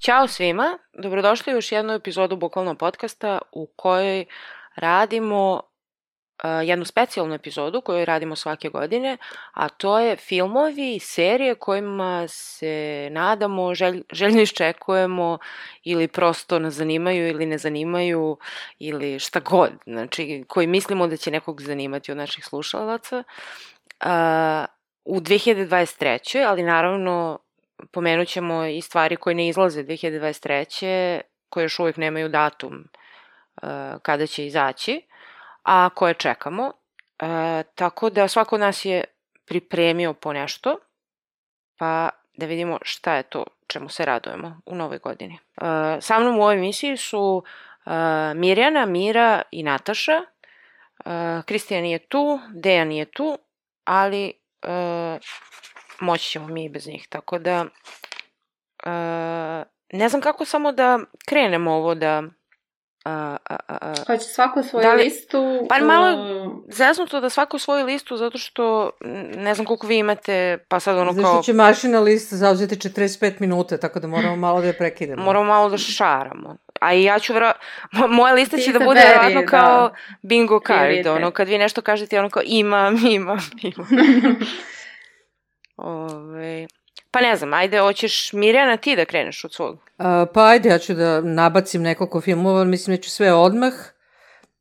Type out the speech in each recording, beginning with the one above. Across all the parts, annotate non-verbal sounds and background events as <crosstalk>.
Ćao svima, dobrodošli u još jednu epizodu Bukvalno podcasta u kojoj radimo uh, jednu specijalnu epizodu koju radimo svake godine, a to je filmovi i serije kojima se nadamo, želj, željno iščekujemo ili prosto nas zanimaju ili ne zanimaju ili šta god, znači koji mislimo da će nekog zanimati od naših slušalaca. Uh, u 2023. ali naravno pomenut ćemo i stvari koje ne izlaze 2023. koje još uvijek nemaju datum uh, kada će izaći, a koje čekamo. Uh, tako da svako od nas je pripremio po nešto, pa da vidimo šta je to čemu se radujemo u novoj godini. Uh, sa mnom u ovoj emisiji su Mirjana, Mira i Nataša. Kristijan je tu, Dejan je tu, ali moći ćemo mi bez njih, tako da uh, ne znam kako samo da krenemo ovo da Uh, uh, uh, Hoće svako svoju Da li- listu. Pa malo uh, zeznuto da svako svoju listu zato što ne znam koliko vi imate, pa sad ono kao će mašina lista zauzeti 45 minuta, tako da moramo <laughs> malo da je prekidemo. moramo malo da šaramo. A i ja ću vero... Mo- Moja lista Ti će da bude verovatno da. kao bingo card, ono, kad vi nešto kažete, ono kao imam, <laughs> imam, imam. <laughs> Ove, pa ne znam, ajde, hoćeš Mirjana ti da kreneš od svog? A, pa ajde, ja ću da nabacim nekoliko filmova, mislim da ću sve odmah,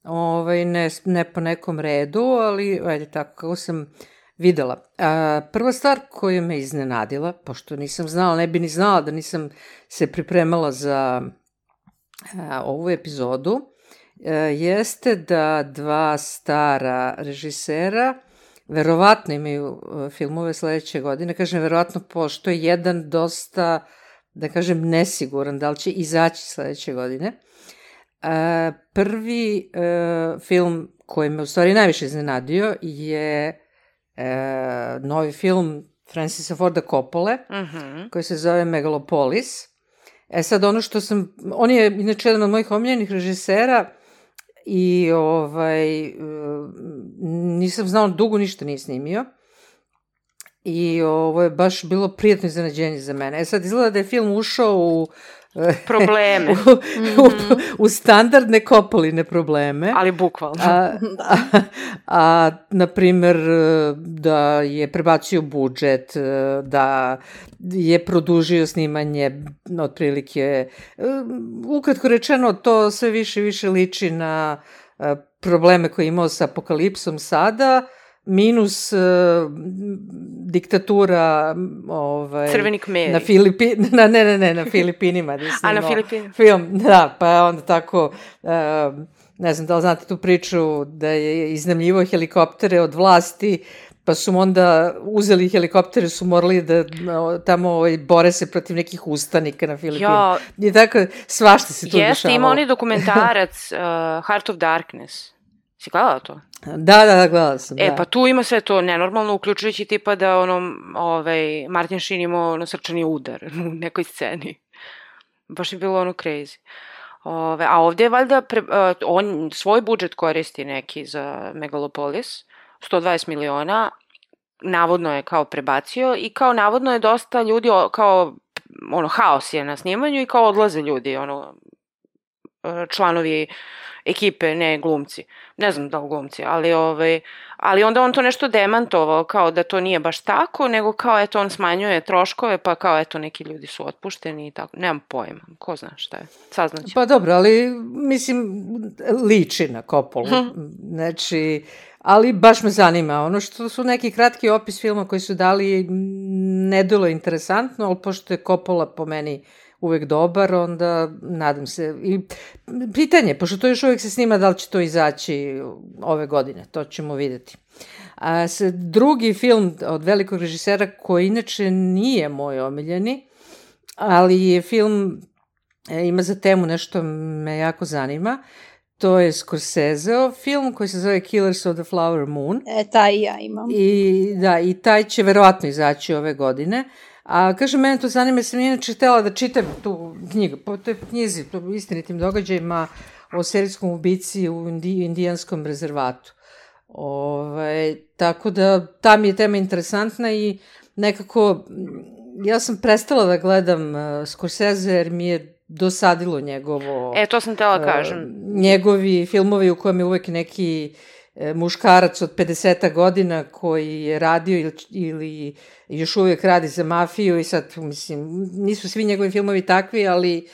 ovaj, ne, ne po nekom redu, ali ajde tako, kako sam videla. A, prva stvar koja me iznenadila, pošto nisam znala, ne bi ni znala da nisam se pripremala za a, ovu epizodu, a, jeste da dva stara režisera verovatno imaju a, filmove sledeće godine. Kažem verovatno pošto je jedan dosta da kažem, nesiguran da li će izaći sledeće godine. E, prvi e, film koji me u stvari najviše iznenadio je e, novi film Francisa Forda Coppole, Mhm. koji se zove Megalopolis. E sad ono što sam, on je inače jedan od mojih omiljenih režisera i ovaj, nisam znao, dugo ništa nije snimio. I ovo je baš bilo prijatno iznenađenje za mene. E sad izgleda da je film ušao u, <laughs> Probleme, u, u, u standardne kopoline probleme. ali bukvalno. A, a, a, na primer, da je prebacio budžet, da je produžio snimanje, otprilike, e, ukratko rečeno, to sve više i više liči na probleme koje je imao sa apokalipsom sada, minus e, diktatura ovaj, Crveni kmeri. na Filipi, na, ne, ne, ne, na Filipinima. Da A na Filipinu. Film, da, pa onda tako, uh, ne znam da li znate tu priču, da je iznamljivo helikoptere od vlasti, pa su mu onda uzeli helikoptere, su morali da tamo ovaj, bore se protiv nekih ustanika na Filipinu. I tako, svašta se tu jeste, dešavalo. ima onaj dokumentarac uh, Heart of Darkness. Si gledala to? Da, da, da, gledala sam, E, da. pa tu ima sve to nenormalno, uključujući tipa da ono, ovaj, Martin Sheen imao ono srčani udar <laughs> u nekoj sceni. Baš je bilo ono crazy. Ove, a ovde je valjda, pre, uh, on svoj budžet koristi neki za Megalopolis, 120 miliona, navodno je kao prebacio i kao navodno je dosta ljudi, kao ono, haos je na snimanju i kao odlaze ljudi, ono, e, članovi ekipe, ne glumci. Ne znam da li glumci, ali, ovaj, ali onda on to nešto demantovao, kao da to nije baš tako, nego kao eto on smanjuje troškove, pa kao eto neki ljudi su otpušteni i tako. Nemam pojma, ko zna šta je. Saznaću. Pa dobro, ali mislim, liči na Kopolu. Znači, ali baš me zanima. Ono što su neki kratki opis filma koji su dali, m, ne delo je interesantno, ali pošto je Kopola po meni uvek dobar, onda nadam se. I pitanje, pošto to još uvek se snima, da li će to izaći ove godine, to ćemo videti. A se, drugi film od velikog režisera koji inače nije moj omiljeni, ali je film e, ima za temu nešto me jako zanima. To je Scorseseov film koji se zove Killers of the Flower Moon. E, taj ja imam. I, da, i taj će verovatno izaći ove godine. A kažem, mene to zanima, sam inače htela da čitam tu knjigu, po toj knjizi, po istinitim događajima o serijskom ubici u Indi, indijanskom rezervatu. Ove, ovaj, tako da, ta mi je tema interesantna i nekako, ja sam prestala da gledam uh, Scorsese jer mi je dosadilo njegovo... E, to sam tela da kažem. Uh, njegovi filmovi u kojem je uvek neki uh, muškarac od 50 godina koji je radio ili, ili još uvijek radi za mafiju i sad, mislim, nisu svi njegovi filmovi takvi, ali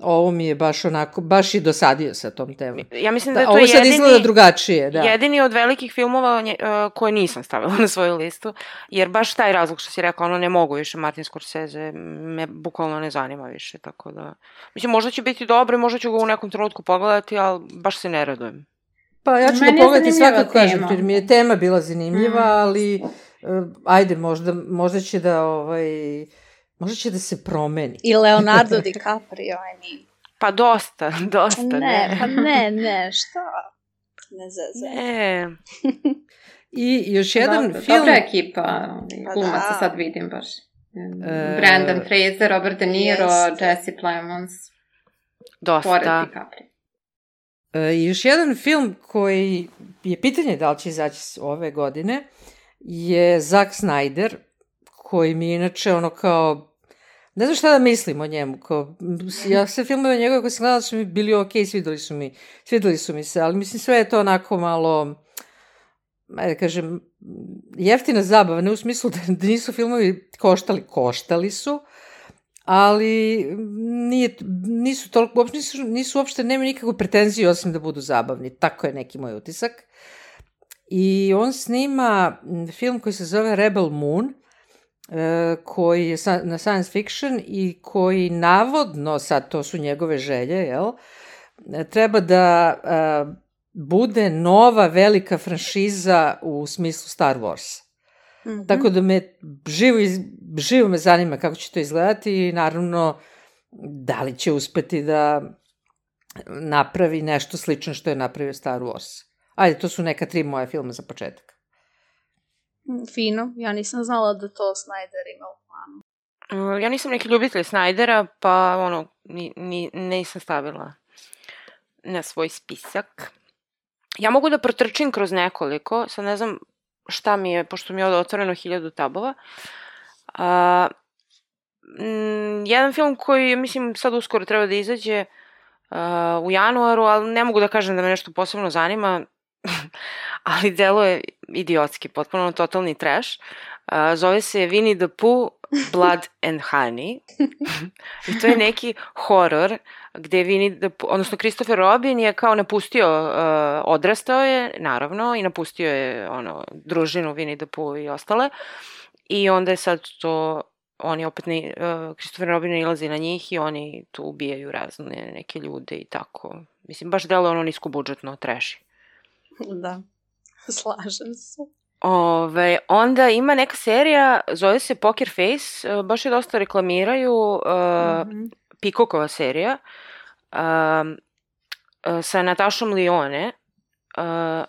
ovo mi je baš onako, baš i dosadio sa tom temom. Ja mislim da, da je to ovo sad jedini, izgleda drugačije, da. Jedini od velikih filmova nje, uh, koje nisam stavila na svoju listu, jer baš taj razlog što si rekao, ono ne mogu više, Martin Scorsese me bukvalno ne zanima više, tako da... Mislim, možda će biti dobro i možda ću ga u nekom trenutku pogledati, ali baš se ne radujem. Pa ja ću Meni ga pogledati svakako kažem, jer mi je tema bila zanimljiva, mm. ali uh, ajde, možda, možda će da ovaj, možda će da se promeni. I Leonardo <laughs> DiCaprio, I mean. Pa dosta, <laughs> dosta, ne. Ne, pa ne, ne, šta? Ne zezaj. Ne. I još jedan Dobro, film... Dobra ekipa, pa glumaca da. sad vidim baš. E... Brandon Fraser, Robert De Niro, yes. Jesse Plemons. Dosta. Pored DiCaprio. E, još jedan film koji je pitanje da li će izaći ove godine je Zack Snyder, koji mi inače ono kao Ne znam šta da mislim o njemu. Kao, ja sve filmove njegove koje sam gledala su mi bili ok, svideli su mi, svideli su mi se, ali mislim sve je to onako malo, ajde da kažem, jeftina zabava, ne u smislu da nisu filmovi koštali, koštali su, ali nije, nisu toliko, uopšte nisu, nisu uopšte, nema nikakvu pretenziju osim da budu zabavni. Tako je neki moj utisak. I on snima film koji se zove Rebel Moon, e, koji je na science fiction i koji navodno, sad to su njegove želje, jel, treba da e, bude nova velika franšiza u smislu Star Wars. Mm -hmm. Tako da me živo, živo me zanima kako će to izgledati i naravno da li će uspeti da napravi nešto slično što je napravio Star Wars. Ajde, to su neka tri moje filma za početak. Fino, ja nisam znala da to Snyder ima u planu. Ja nisam neki ljubitelj Snydera, pa ono, ni, ni, nisam stavila na svoj spisak. Ja mogu da protrčim kroz nekoliko, sad ne znam šta mi je, pošto mi je otvoreno hiljadu tabova. A, m, jedan film koji, mislim, sad uskoro treba da izađe a, u januaru, ali ne mogu da kažem da me nešto posebno zanima, <laughs> ali delo je idiotski, potpuno totalni trash. Uh, zove se Winnie the Pooh Blood and Honey. I to je neki horor gde the Pooh, odnosno Christopher Robin je kao napustio, uh, odrastao je, naravno, i napustio je ono, družinu Winnie the Pooh i ostale. I onda je sad to oni opet ne, uh, Christopher Robin ilazi na njih i oni tu ubijaju razne neke ljude i tako. Mislim, baš delo ono nisko budžetno treši. Da, slažem se. Ove, onda ima neka serija, zove se Poker Face, e, baš je dosta reklamiraju, uh, mm -hmm. Pikokova serija, uh, sa Natašom Lione, uh,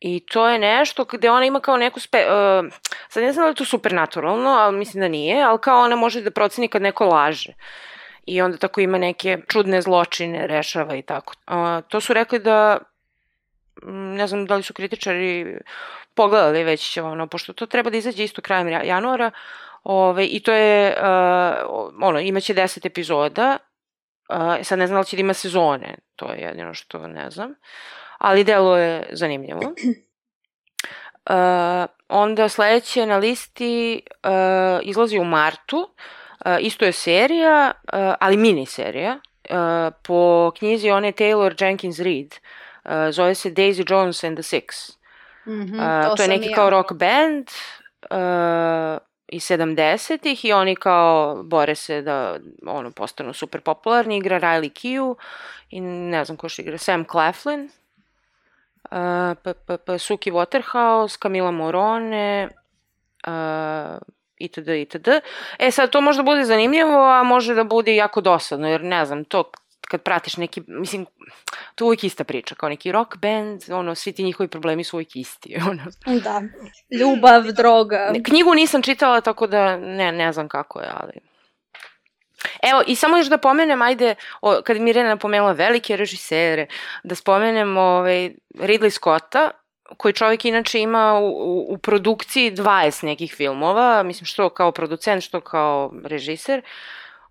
I to je nešto gde ona ima kao neku spe... Uh, sad ne znam da je to supernaturalno, ali mislim da nije, ali kao ona može da proceni kad neko laže. I onda tako ima neke čudne zločine, rešava i tako. Uh, to su rekli da ne znam da li su kritičari pogledali već, ono, pošto to treba da izađe isto krajem januara, ove, i to je, uh, ono, imaće 10 epizoda, uh, sad ne znam da li će da ima sezone, to je jedino što ne znam, ali delo je zanimljivo. Uh, <clears throat> onda sledeće na listi uh, izlazi u martu, uh, isto je serija, uh, ali mini serija, uh, po knjizi one Taylor Jenkins Reid, Uh, zove se Daisy Jones and the Six. Mm -hmm, uh, to, to je neki kao rock band uh, iz 70-ih i oni kao bore se da ono postanu super popularni. Igra Riley Keough i ne znam ko što igra, Sam Claflin. Uh, pa, pa, pa Suki Waterhouse, Camila Morone, uh, itd. itd. E sad, to može da bude zanimljivo, a može da bude jako dosadno, jer ne znam, to kad pratiš neki, mislim, to je uvijek ista priča, kao neki rock band, ono, svi ti njihovi problemi su uvijek isti, <laughs> ono. Da, ljubav, droga. Knjigu nisam čitala, tako da ne, ne znam kako je, ali... Evo, i samo još da pomenem, ajde, o, kad Mirjana napomenula velike režisere, da spomenem ovaj, Ridley Scotta, koji čovjek inače ima u, u, u produkciji 20 nekih filmova, mislim što kao producent, što kao režiser.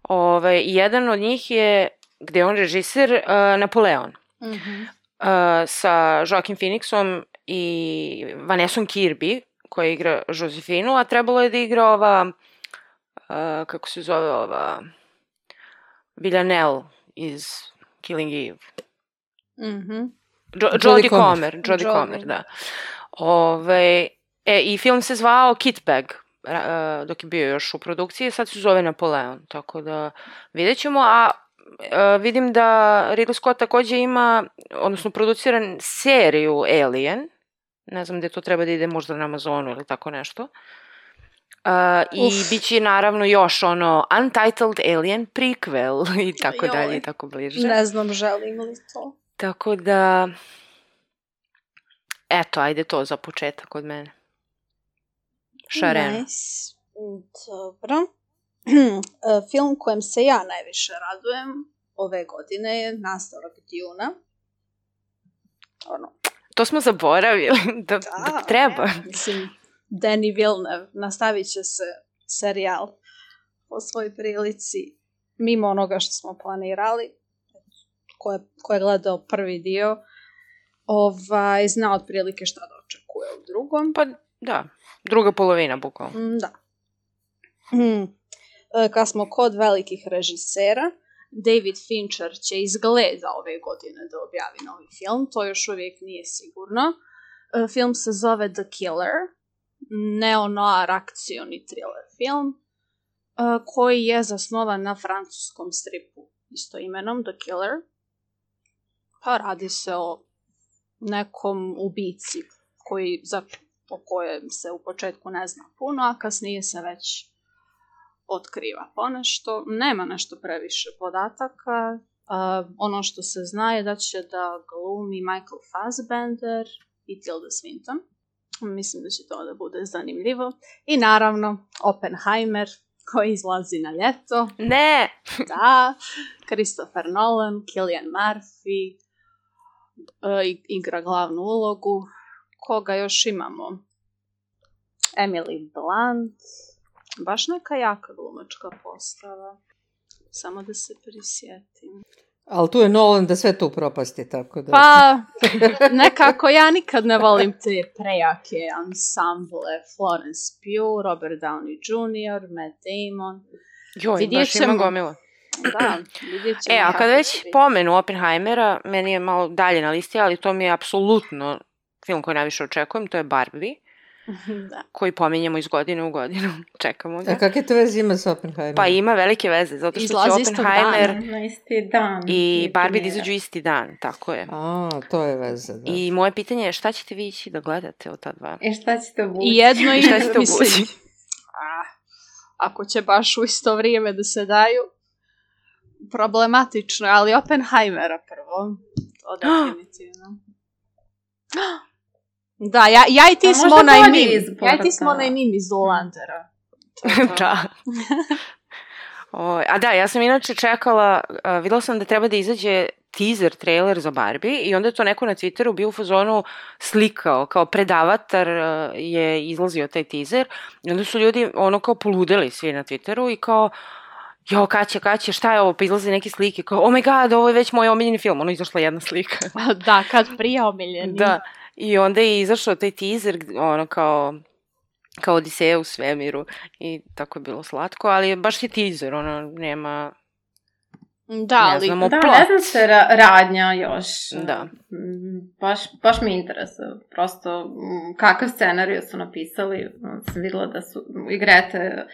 Ove, ovaj, jedan od njih je, gde je on režiser, uh, Napoleon. Mm -hmm. uh, sa Joaquin Phoenixom i Vanessa Kirby, koja igra Josefinu, a trebalo je da igra ova, uh, kako se zove ova, Villanelle iz Killing Eve. Mhm. Mm Jo, Jodie Comer, Jodie Comer, da. Ove, e, I film se zvao Kitbag, uh, dok je bio još u produkciji, sad se zove Napoleon, tako da vidjet ćemo, a vidim da Ridley Scott takođe ima, odnosno produciran seriju Alien, ne znam gde to treba da ide možda na Amazonu ili tako nešto. Uh, I bit će naravno još ono Untitled Alien prequel <laughs> i tako dalje i tako bliže. Ne znam, želim li to. Tako da, eto, ajde to za početak od mene. Šarena. Nice. Dobro. <clears throat> Film kojem se ja najviše radujem ove godine je nastavak Duna. Ono. To smo zaboravili, da, da, da treba. Ne, mislim, Danny Villeneuve nastavit će se serijal po svoj prilici mimo onoga što smo planirali ko je, ko je gledao prvi dio, ovaj, zna otprilike šta da očekuje u drugom. Pa da, druga polovina bukvalno. Mm, da. Mm. Kad smo kod velikih režisera, David Fincher će izgleda ove godine da objavi novi film, to još uvijek nije sigurno. E, film se zove The Killer, neo-noir akcioni thriller film, e, koji je zasnovan na francuskom stripu isto imenom The Killer. Pa radi se o nekom ubici koji, za, o kojem se u početku ne zna puno, a kasnije se već otkriva ponešto. Nema nešto previše podataka. Uh, ono što se zna je da će da glumi Michael Fassbender i Tilda Swinton. Mislim da će to da bude zanimljivo. I naravno Oppenheimer koji izlazi na ljeto. Ne! <laughs> da, Christopher Nolan, Killian Murphy, uh, igra glavnu ulogu. Koga još imamo? Emily Blunt. Baš neka jaka glumačka postava. Samo da se prisjetim. Ali tu je Nolan da sve tu propasti, tako da... Pa, nekako ja nikad ne volim te prejake ansamble. Florence Pugh, Robert Downey Jr., Matt Damon. Joj, Vidjet baš ćemo... ima gomila. Da, vidjet ćemo. E, a kad već pomenu Oppenheimera, meni je malo dalje na listi, ali to mi je apsolutno film koji najviše očekujem, to je Barbie. <laughs> da. koji pominjemo iz godine u godinu. <laughs> Čekamo ga. A kakve to veze ima sa Oppenheimerom? Pa ima velike veze, zato što Izlazi će Oppenheimer na isti dan. i Barbie da izađu isti dan, tako je. A, to je veze, da. I moje pitanje je šta ćete vi ići da gledate od ta dva? I šta ćete obući? I jedno i šta ćete obući? ako će baš u isto vrijeme da se daju, problematično, ali Oppenheimera prvo. To <gasps> definitivno. <gasps> <gasps> Da, ja, ja i ti pa smo onaj mim. Ja i ti smo onaj mim iz Zolandera. <laughs> da. <laughs> o, a da, ja sam inače čekala, uh, videla sam da treba da izađe teaser trailer za Barbie i onda je to neko na Twitteru bio u fazonu slikao, kao predavatar je izlazio taj teaser i onda su ljudi ono kao poludeli svi na Twitteru i kao jo, kaće, kaće, šta je ovo, pa izlaze neke slike, kao, oh my god, ovo je već moj omiljeni film, ono izašla jedna slika. <laughs> da, kad prije omiljeni. Da, I onda je izašao taj teaser, ono kao kao Odiseja u svemiru i tako je bilo slatko, ali baš je teaser, ono, nema Da, ali... Ne znamo da, plot. ne znam se ra radnja još. Da. Mm, baš, baš mi interesuje. Prosto, mm, kakav scenariju su napisali. Sam videla da su i Grete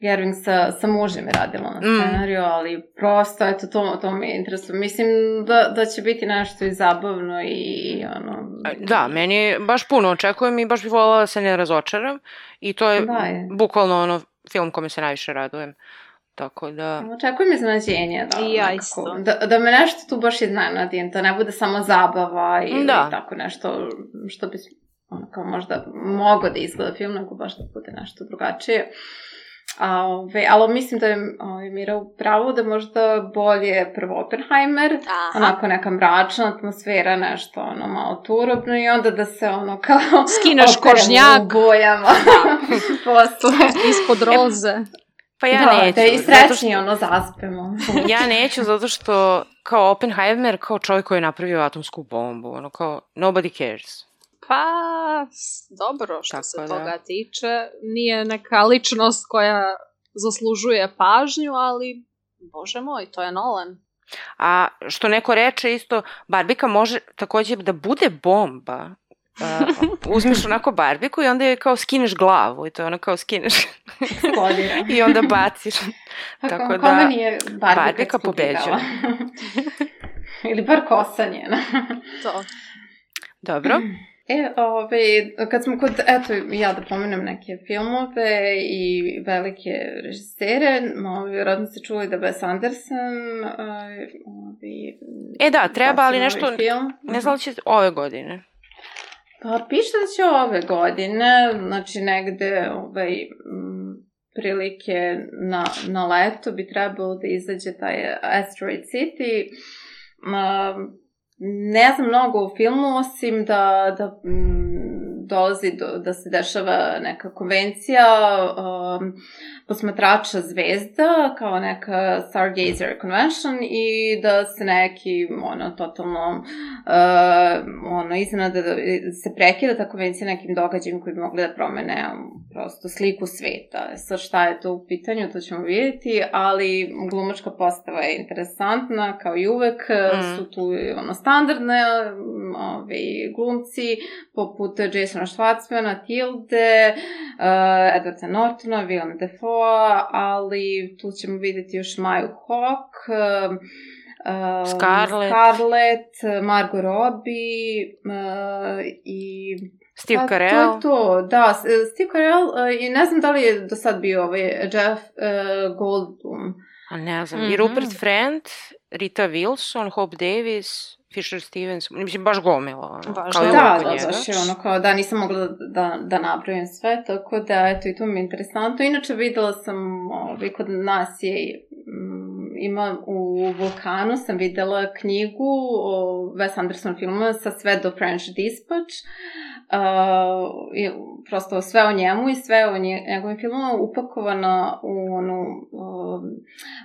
Gerwig sa, sa mužem je radila na mm. scenariju, mm. ali prosto, eto, to, to mi interesuje. Mislim da, da će biti nešto i zabavno i ono... Da, meni baš puno očekujem i baš bih volila da se ne razočaram. I to je, da je. bukvalno ono film kome se najviše radujem. Tako da... Očekujem iznenađenje. Da, I ja nekako, isto. Da, da me nešto tu baš iznenadim, da ne bude samo zabava ili Da. tako nešto što bi ono, kao možda mogo da izgleda film, nego baš da bude nešto drugačije. A, ove, ali mislim da je ove, Mira u pravu da možda bolje prvo Oppenheimer, Aha. onako neka mračna atmosfera, nešto ono malo turobno i onda da se ono kao operemo kožnjak. u bojama <laughs> posle. Ispod roze. Pa ja da, neću. da i srećni ono zaspemo. <laughs> ja neću zato što kao Oppenheimer, kao čovjek koji je napravio atomsku bombu, ono kao nobody cares. Pa, dobro, što Tako se da. toga tiče. Nije neka ličnost koja zaslužuje pažnju, ali, bože moj, to je Nolan. A što neko reče isto, barbika može takođe da bude bomba. Uh, uzmeš onako barbiku i onda je kao skineš glavu i to je ono kao skineš <laughs> i onda baciš. Tako Tako da, kome nije Barbika, Barbika pobeđuje. <laughs> Ili bar kosa njena. To. Dobro. E, ove, kad smo kod, eto, ja da pomenem neke filmove i velike režisere, ove, vjerojatno ste čuli da Wes Anderson, ove, ove, E da, treba, ali nešto, Film. ne znam li će ove godine. Pa piše da će ove godine, znači negde ovaj, m, prilike na, na leto bi trebalo da izađe taj Asteroid City. Um, ne znam mnogo o filmu, osim da, da mm, dolazi do, da se dešava neka konvencija um, posmatrača zvezda, kao neka Stargazer Convention i da se neki, ono, totalno uh, ono, iznenada da se prekida ta konvencija nekim događajem koji bi mogli da promene um, prosto sliku sveta. Sad šta je to u pitanju, to ćemo vidjeti, ali glumačka postava je interesantna, kao i uvek, Mm. su tu ono standardne um, ove, glumci, poput Jasona Schwartzmana, Tilde, uh, Edwarda Nortona, Willem Dafoe, ali tu ćemo vidjeti još Maju Hawk, um, Scarlett. Scarlett, Margot Robbie uh, i Steve Pa, Carell. To je to, da. Steve Carell uh, i ne znam da li je do sad bio ovaj Jeff uh, Goldblum. A ne znam. I Mhm. Rupert Friend, Rita Wilson, Hope Davis, Fisher Stevens, mislim baš gomila. Ono, Baš kao da, Da, da, njega. baš je ono kao da nisam mogla da, da napravim sve, tako da eto i to mi je interesantno. Inače videla sam, ovaj, kod nas je mm, ima u Vulkanu sam videla knjigu o Wes Anderson filmu sa sve do French Dispatch. Uh, i prosto sve o njemu i sve o nje, njegovim filmama upakovano u onu um,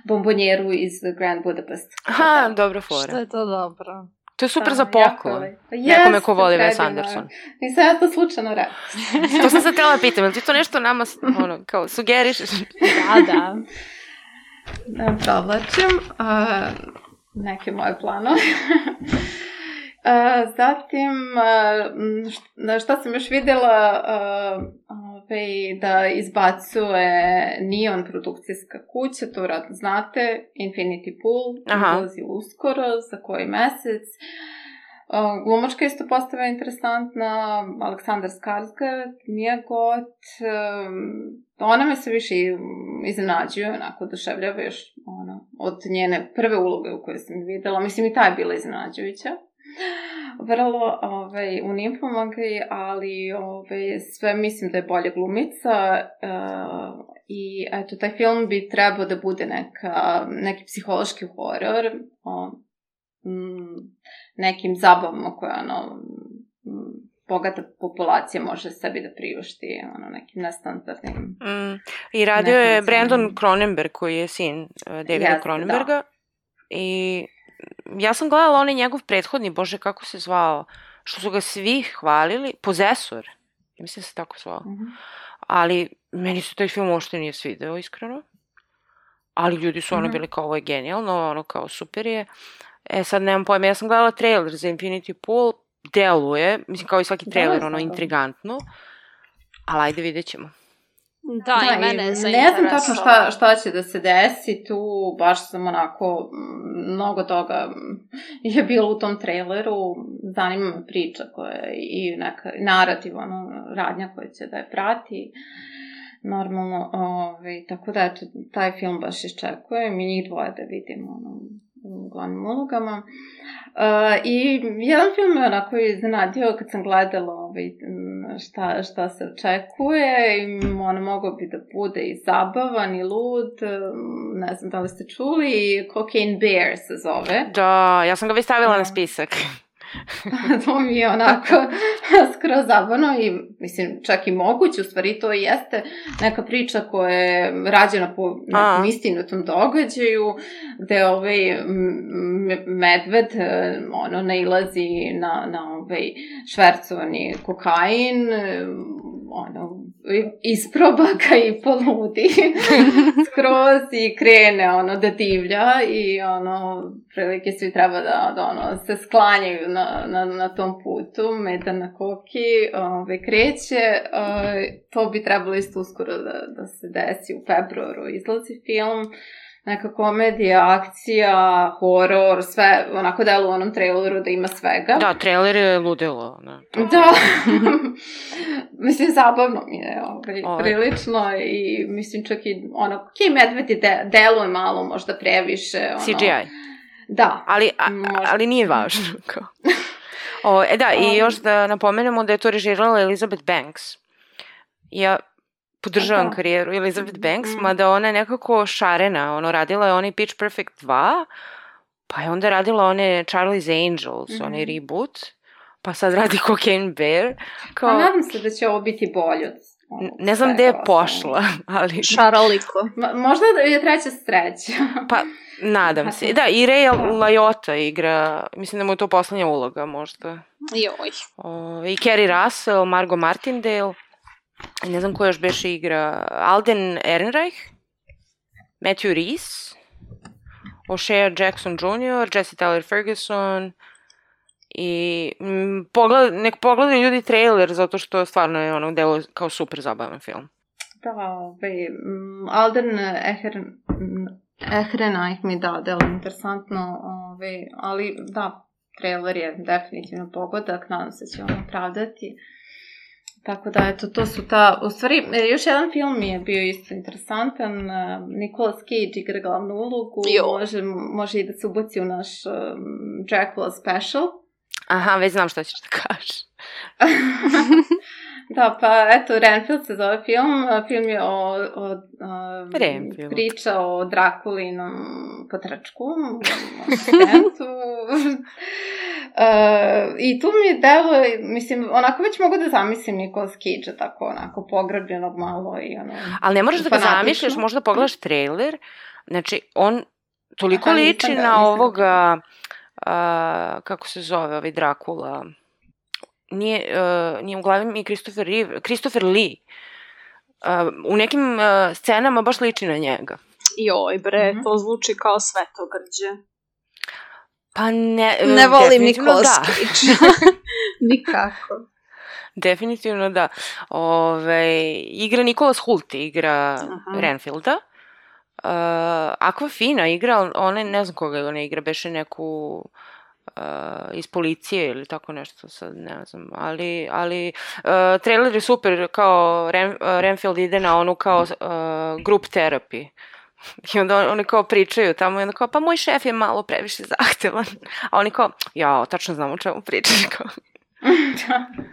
bombonjeru iz Grand Budapest. Aha, dobra Što fora. je to dobro. To je super Da, za poklon. lepo. Nekome ko voli Wes je. Anderson. Nisam ja to slučajno rekla. <laughs> To sam htjela da pitam, jel ti to nešto nama, <laughs> ono, kao, sugerišeš? Da, da. Da provlačim uh, neke moje planove. Uh, <laughs> zatim, uh, šta, sam još videla, uh, ovaj, da izbacuje Neon produkcijska kuća, to vratno znate, Infinity Pool, Aha. ulazi uskoro, za koji mesec. Uh, glumačka isto postava je interesantna, Aleksandar Skarsgård, Mia Goth, um, ona me se više iznenađuje, onako oduševljava još ono, od njene prve uloge u kojoj sam videla. Mislim i ta je bila iznenađujuća. Vrlo ovaj, u Nymphomagi, ali ovaj, sve mislim da je bolja glumica uh, i eto, taj film bi trebao da bude neka, neki psihološki horor o mm, nekim zabavama koje ono, mm, bogata populacija može sebi da priušti, ono, nekim nestandardnim Mm. I radio je Brandon. Cronenberg, koji je sin uh, Davida Jeste, Cronenberga. I ja sam gledala onaj njegov prethodni, bože, kako se zvao, što su ga svi hvalili, Pozesor. Mislim da se tako zvao. Mhm. Ali meni se taj film uopšte nije svideo, iskreno. Ali ljudi su ono Mhm. bili kao, ovo je genijalno, ono kao super je. E sad nemam pojma, ja sam gledala trailer za Infinity Pool, deluje, mislim kao i svaki trailer, Deluje ono zabavno. intrigantno. Ali ajde vidjet ćemo. Da, i mene je ne znam tačno šta, šta će da se desi tu, baš sam onako, mm, mnogo toga mm, je bilo u tom traileru, zanima me priča koja je i neka narativ, ono, radnja koja će da je prati. Normalno, ovaj, tako da, eto, taj film baš iščekujem i njih dvoje da vidim, ono, glavnim ulogama. Uh, I jedan film je onako iznenadio kad sam gledala ovaj, šta, šta se očekuje i ono mogo bi da bude i zabavan i lud, ne znam da li ste čuli, Cocaine Bear se zove. Da, ja sam ga već stavila Da. na spisak. <laughs> to mi je onako <laughs> skroz zabavno i mislim čak i moguće, u stvari to jeste neka priča koja je rađena po nekom A. istinitom događaju gde ovaj medved e, ono nailazi na, na ovaj švercovani kokain e, ono isproba ga i poludi. <laughs> Skroz i krene ono da divlja i ono prilike svi treba da, da ono se sklanjaju na, na, na tom putu meta na koki ove, kreće ove, to bi trebalo isto uskoro da, da se desi u februaru. Izlazi film neka komedija, akcija, horor, sve onako delo u onom traileru da ima svega. Da, trailer je ludilo. Da. Da. <laughs> mislim, zabavno mi je ovaj, Ovaj. prilično i mislim čak i ono, ok, medved je de, deluje malo možda previše. Ono, CGI. Da. Ali, a, Možda. ali nije važno. <laughs> Kao. O, e da, i Um. još da napomenemo da je to režirala Elizabeth Banks. Ja podržavam Da. karijeru Elizabeth Banks, Mhm. mada ona je nekako šarena. Ono, radila je onaj Pitch Perfect 2, pa je onda radila one Charlie's Angels, Mhm. onaj reboot, pa sad radi Cocaine Bear. Kao, Pa nadam se da će ovo biti bolje od ne znam gde je pošla, <laughs> ali... Šaraliko. Ma, možda da je treća sreća. <laughs> Pa, nadam se. Da, i Ray Lajota igra, mislim da mu je to poslednja uloga možda. Joj. O, I Kerry Russell, Margot Martindale, ne znam ko još beše igra, Alden Ehrenreich, Matthew Reese, O'Shea Jackson Jr., Jesse Tyler Ferguson, i mm, pogled, nek pogledaju ljudi trailer zato što stvarno je ono delo kao super zabavan film. Da, ovaj, mm, Alden Ehren, Ehrenreich mi da, delo interesantno, ovaj, ali da, trailer je definitivno pogodak, nadam se da će on opravdati. Tako da, eto, to su ta... U stvari, e, još jedan film mi je bio isto interesantan. e, Nicolas Cage igra glavnu ulogu. Jo. Može, može i da se ubaci u naš um, Dracula special. Aha, već znam šta ćeš da kažeš. <laughs> da, pa eto, Renfield se zove film. Film je o, o, o Renfield. priča o Drakulinom potračku, asistentu. <laughs> <laughs> Uh, I tu mi deluje, mislim, onako već mogu da zamislim Nikola Cage tako onako pograbljenog malo i ono... Ali ne moraš da ga zamišljaš, možda pogledaš trailer, znači on toliko Aha, liči ga- na ovoga, a, kako se zove, ovaj Drakula, nije, uh, nije u glavi mi Christopher, Reeve, Christopher Lee. Uh, u nekim uh, scenama baš liči na njega. Joj bre, Mhm. to zvuči kao svetogrđe. Pa ne, uh, Ne volim Nicolas da. Cage. <laughs> Nikako. Definitivno da. Ove, igra Nikolas Hult, igra Aha. Renfielda. Uh, Aquafina igra, ona ne znam koga ona igra, beše neku uh, iz policije ili tako nešto, sad ne znam, ali, ali uh, trailer je super, kao Ren, uh, Renfield ide na onu kao uh, group therapy. <laughs> I onda on- oni kao pričaju tamo i onda kao, pa moj šef je malo previše zahtevan. A oni kao, ja, tačno znam o čemu pričaš. <laughs> Kao,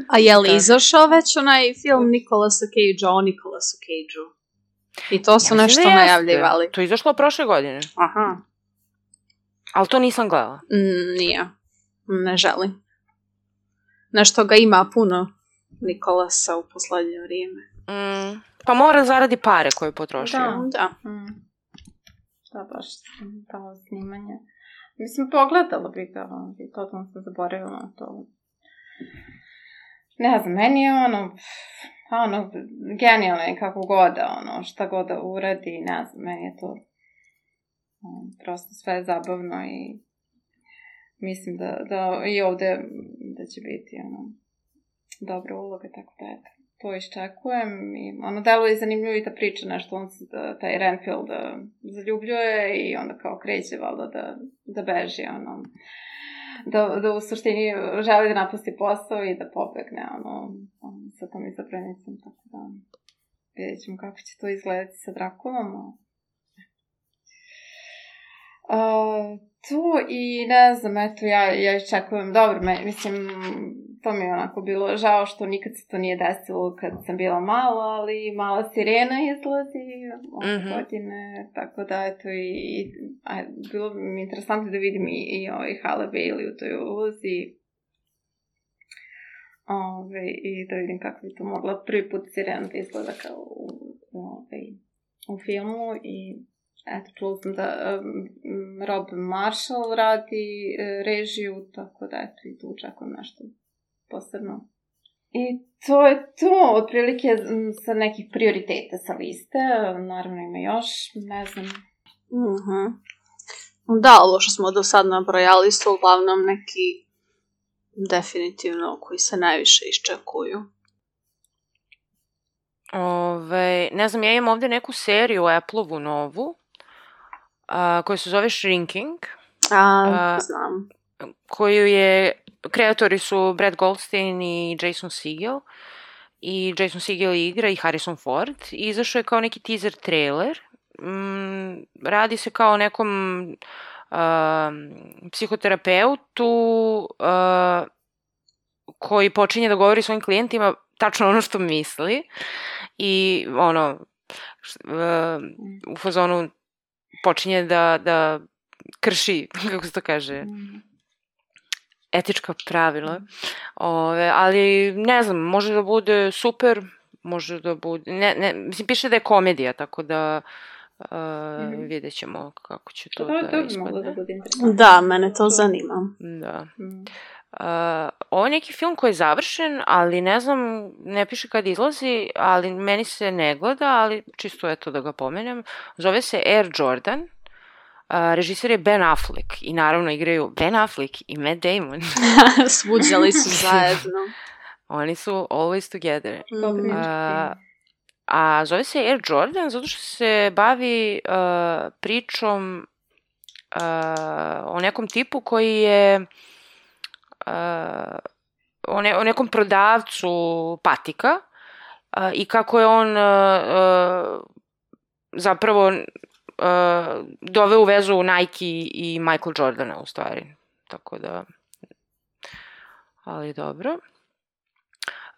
A je li Da. izašao već onaj film Nikolasa Cage-a o Nikolasu Cage-u? I to su Ja nešto da najavljivali. To je izašlo prošle godine, Aha. ali to nisam gledala. Mm, nije. Ne želim. Nešto ga ima puno Nikolasa u poslednje vrijeme. Mm, pa mora da zaradi pare koje je potrošio. Da. Da. Mm. Da, baš to snimanje. Mislim, pogledala bi ga, ali totalno sam zaboravila na to. Ne znam, meni je ono, ono, genijalno je kako god da, ono, šta god da uradi, ne znam, meni je to um, prosto sve zabavno i mislim da, da i ovde da će biti, ono, dobra uloga, tako da eto to iščekujem i ono delo je zanimljivo i ta priča nešto on se da, taj Renfield da, zaljubljuje i onda kao kreće valjda da, da beži ono da, da u suštini želi da napusti posao i da pobegne ono, ono sa tom izabranicom tako da vidjet ćemo kako će to izgledati sa Drakulom. Uh, tu i ne znam, eto, ja, ja iščekujem, dobro, me, mislim, to mi je onako bilo žao što nikad se to nije desilo kad sam bila mala, ali mala sirena izlazi ove mm -hmm. godine, tako da eto i, i a, bilo mi interesantno da vidim i, i ovaj Halle Bailey u toj ulozi. Ove, I da vidim kako bi to mogla prvi put sirena da izgleda kao u, u, ove, u filmu i eto, čula sam da um, Rob Marshall radi e, režiju, tako da eto i tu očekujem nešto posebno. I to je to, otprilike sa nekih prioriteta sa liste, naravno ima još, ne znam. Mhm. -hmm. Da, ovo što smo do sad nabrojali su uglavnom neki definitivno koji se najviše iščekuju. Ove, ne znam, ja imam ovde neku seriju Apple-ovu novu, a, koja se zove Shrinking. A, a znam. Koju je, kreatori su Brad Goldstein i Jason Segel. I Jason Segel igra i Harrison Ford. I izašao je kao neki teaser trailer. Mm, radi se kao o nekom uh, psihoterapeutu uh, koji počinje da govori svojim klijentima tačno ono što misli i ono uh, u fazonu počinje da, da krši, <laughs> kako se to kaže, etička pravila. Ove, ali ne znam, može da bude super, može da bude, ne, ne, mislim, piše da je komedija, tako da uh, mm -hmm. vidjet ćemo kako će to, to da, da ispadne. Da, bude da, mene to zanima. Da. Mm. Uh, ovo je neki film koji je završen, ali ne znam, ne piše kad izlazi, ali meni se ne gleda, ali čisto eto da ga pomenem. Zove se Air Jordan. Uh, režiser je Ben Affleck i naravno igraju Ben Affleck i Matt Damon. <laughs> Svuđali su <laughs> zajedno. Oni su always together. Mm. Uh, a zove se Air Jordan zato što se bavi uh, pričom uh, o nekom tipu koji je uh, o, ne, o nekom prodavcu patika uh, i kako je on uh, zapravo uh, doveo u vezu Nike i Michael Jordana u stvari. Tako da, ali dobro.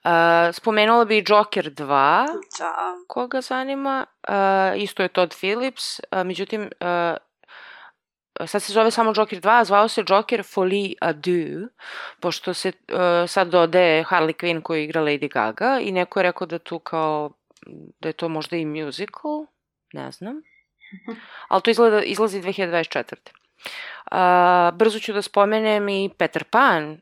Uh, spomenula bi Joker 2, Da. koga zanima. Uh, isto je Todd Phillips, uh, međutim, uh, sad se zove samo Joker 2, a zvao se Joker Folie à deux, pošto se uh, sad dodaje Harley Quinn koji igra Lady Gaga i neko je rekao da tu kao, da je to možda i musical, ne znam. <laughs> Ali to izgleda, izlazi 2024. Uh, brzo ću da spomenem i Peter Pan uh,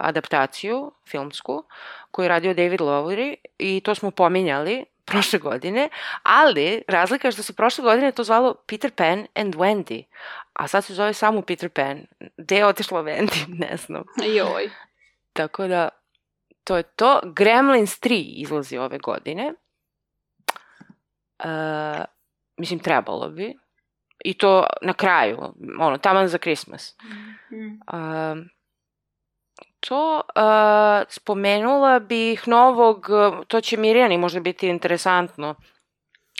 adaptaciju filmsku koju je radio David Lowery i to smo pominjali prošle godine, ali razlika je što se prošle godine to zvalo Peter Pan and Wendy, a sad se zove samo Peter Pan. Gde je otišla Wendy? <laughs> Ne znam. Joj. Tako da, to je to. Gremlins 3 izlazi ove godine. Uh, mislim, trebalo bi. I to na kraju, ono, taman za Christmas. Mm. Uh, to uh, spomenula bih novog, to će Mirjani možda biti interesantno,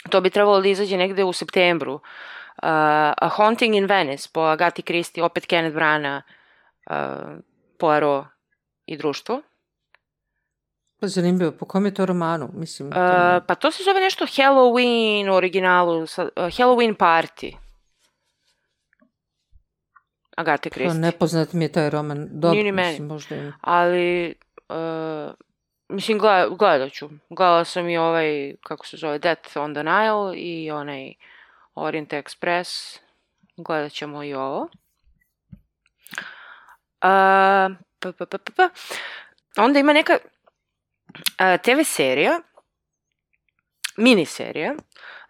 to bi trebalo da izađe negde u septembru. Uh, A Haunting in Venice po Agati Christie, opet Kenneth Brana, uh, Poirot i društvo. Pa zanimljivo, po kom je to romanu? Mislim, to... Uh, pa to se zove nešto Halloween u originalu, sa, uh, Halloween Party. Agate Christie. Pa nepoznat mi je taj roman. Dobro, Nije ni meni. Mislim, možda ima. Ali, uh, mislim, gleda, gledat ću. Gledala sam i ovaj, kako se zove, Death on the Nile i onaj Orient Express. Gledat ćemo i ovo. Uh, pa, pa, pa, pa. Onda ima neka uh, TV serija, mini serija,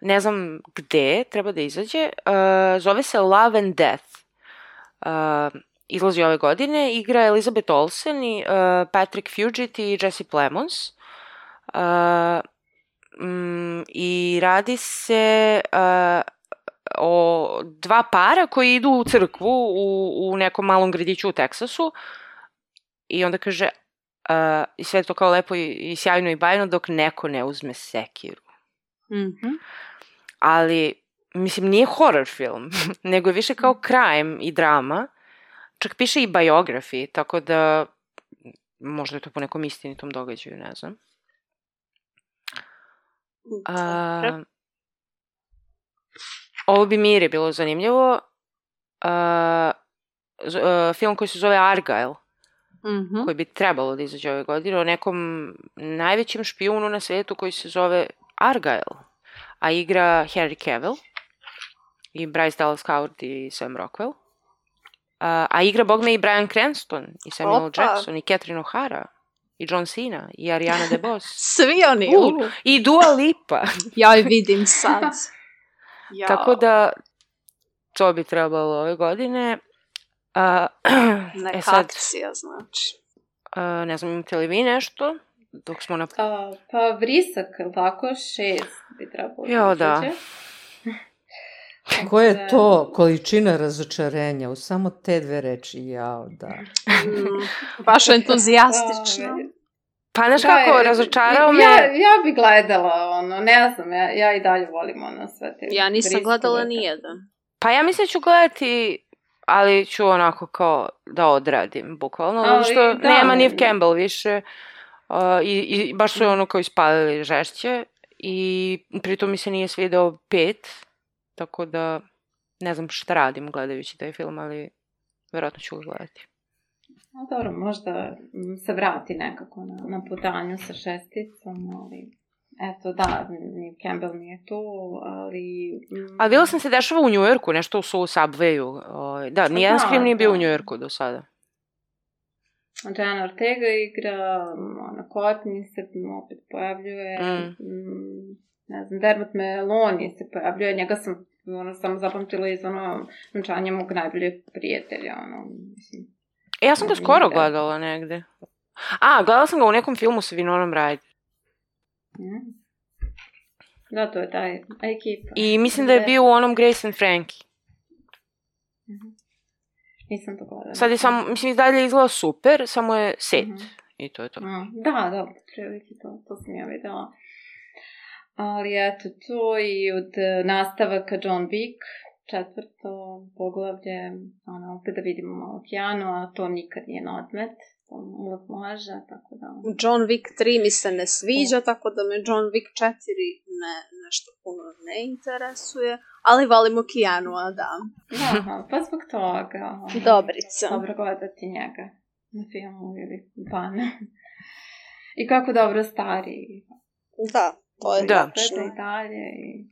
ne znam gde treba da izađe, uh, zove se Love and Death. Uh, izlazi ove godine, igra Elizabeth Olsen i uh, Patrick Fugit i Jesse Plemons. Uh, mm, I radi se uh, o dva para koji idu u crkvu u, u nekom malom gradiću u Teksasu i onda kaže uh, i sve to kao lepo i, i sjajno i bajno dok neko ne uzme sekiru. Mhm. ali mislim nije horror film, <laughs> nego je više kao crime i drama. Čak piše i biography, tako da možda je to po nekom istinitom događaju, ne znam. Dobro. Ovo bi Miri bilo zanimljivo. Z- a, film koji se zove Argyle, Mhm. koji bi trebalo da izađe ove godine, o nekom najvećem špijunu na svetu koji se zove Argyle, a igra Henry Cavill i Bryce Dallas Howard i Sam Rockwell. A, a igra, bog me, i Brian Cranston, i Samuel Opa. Jackson, i Catherine O'Hara, i John Cena, i Ariana <laughs> DeBose, Svi oni. U, u. i Dua Lipa. <laughs> Ja je vidim sad. <laughs> Ja. Tako da, to bi trebalo ove godine. A, <clears throat> Neka e sad, akcija, znači. a, ne znam, imate li vi nešto? Dok smo na... A, pa vrisak, je li tako? Šest bi trebalo. Jo, da. Koja je to količina razočarenja u samo te dve reči, jao, da. Mm, baš entuzijastično. Pa, znaš da, kako, razočarao me... Ja, ja bi gledala, ono, ne znam, ja, ja i dalje volim ono sve te Ja nisam gledala tako. ni jedan. Pa ja mislim da ću gledati, ali ću onako kao da odradim, bukvalno. Ali, što da. nema Neve Campbell više. Uh, i, I baš su ono kao ispalili žešće. I pritom mi se nije svidao pet. Tako da ne znam šta radim gledajući taj film, ali verovatno ću ga gledati. A dobro, možda se vrati nekako na, na putanju sa šesticom, ali eto da, Campbell nije tu, ali... mm, A bilo sam se dešava u Njujorku, nešto u Soul Subwayu. ovaj, Da, nijedan Da, nije bio u da. Njujorku do sada. Jenna Ortega igra, ona Courtney se opet pojavljuje, Mm. mm, ne znam, Dermot Meloni se pojavljuje, njega sam ono, samo zapamtila iz ono venčanja mog najboljeg prijatelja, ono, mislim. E, ja sam ga skoro da. gledala negde. A, gledala sam ga u nekom filmu sa Vinonom Ryder. Mm. Da, to je taj ekipa. I mislim da je bio u onom Grace and Frankie. Mhm. Nisam to gledala. Sad je samo, mislim, i dalje izgleda super, samo je set. Mhm. I to je to. Mm, Da, da, prilike to, to sam ja videla. Ali eto, to i od e, nastavaka John Wick, četvrto poglavlje, ono, opet da vidimo malo Keanu, a to nikad nije na odmet, to uvek može, tako da... John Wick 3 mi se ne sviđa, tako da me John Wick 4 ne, nešto puno ne interesuje, ali volimo Keanu, da. Aha, pa zbog toga. ono, Dobrica. Dobro gledati njega na filmu ili van. I kako dobro stari. Da, to je Da. i dalje. I...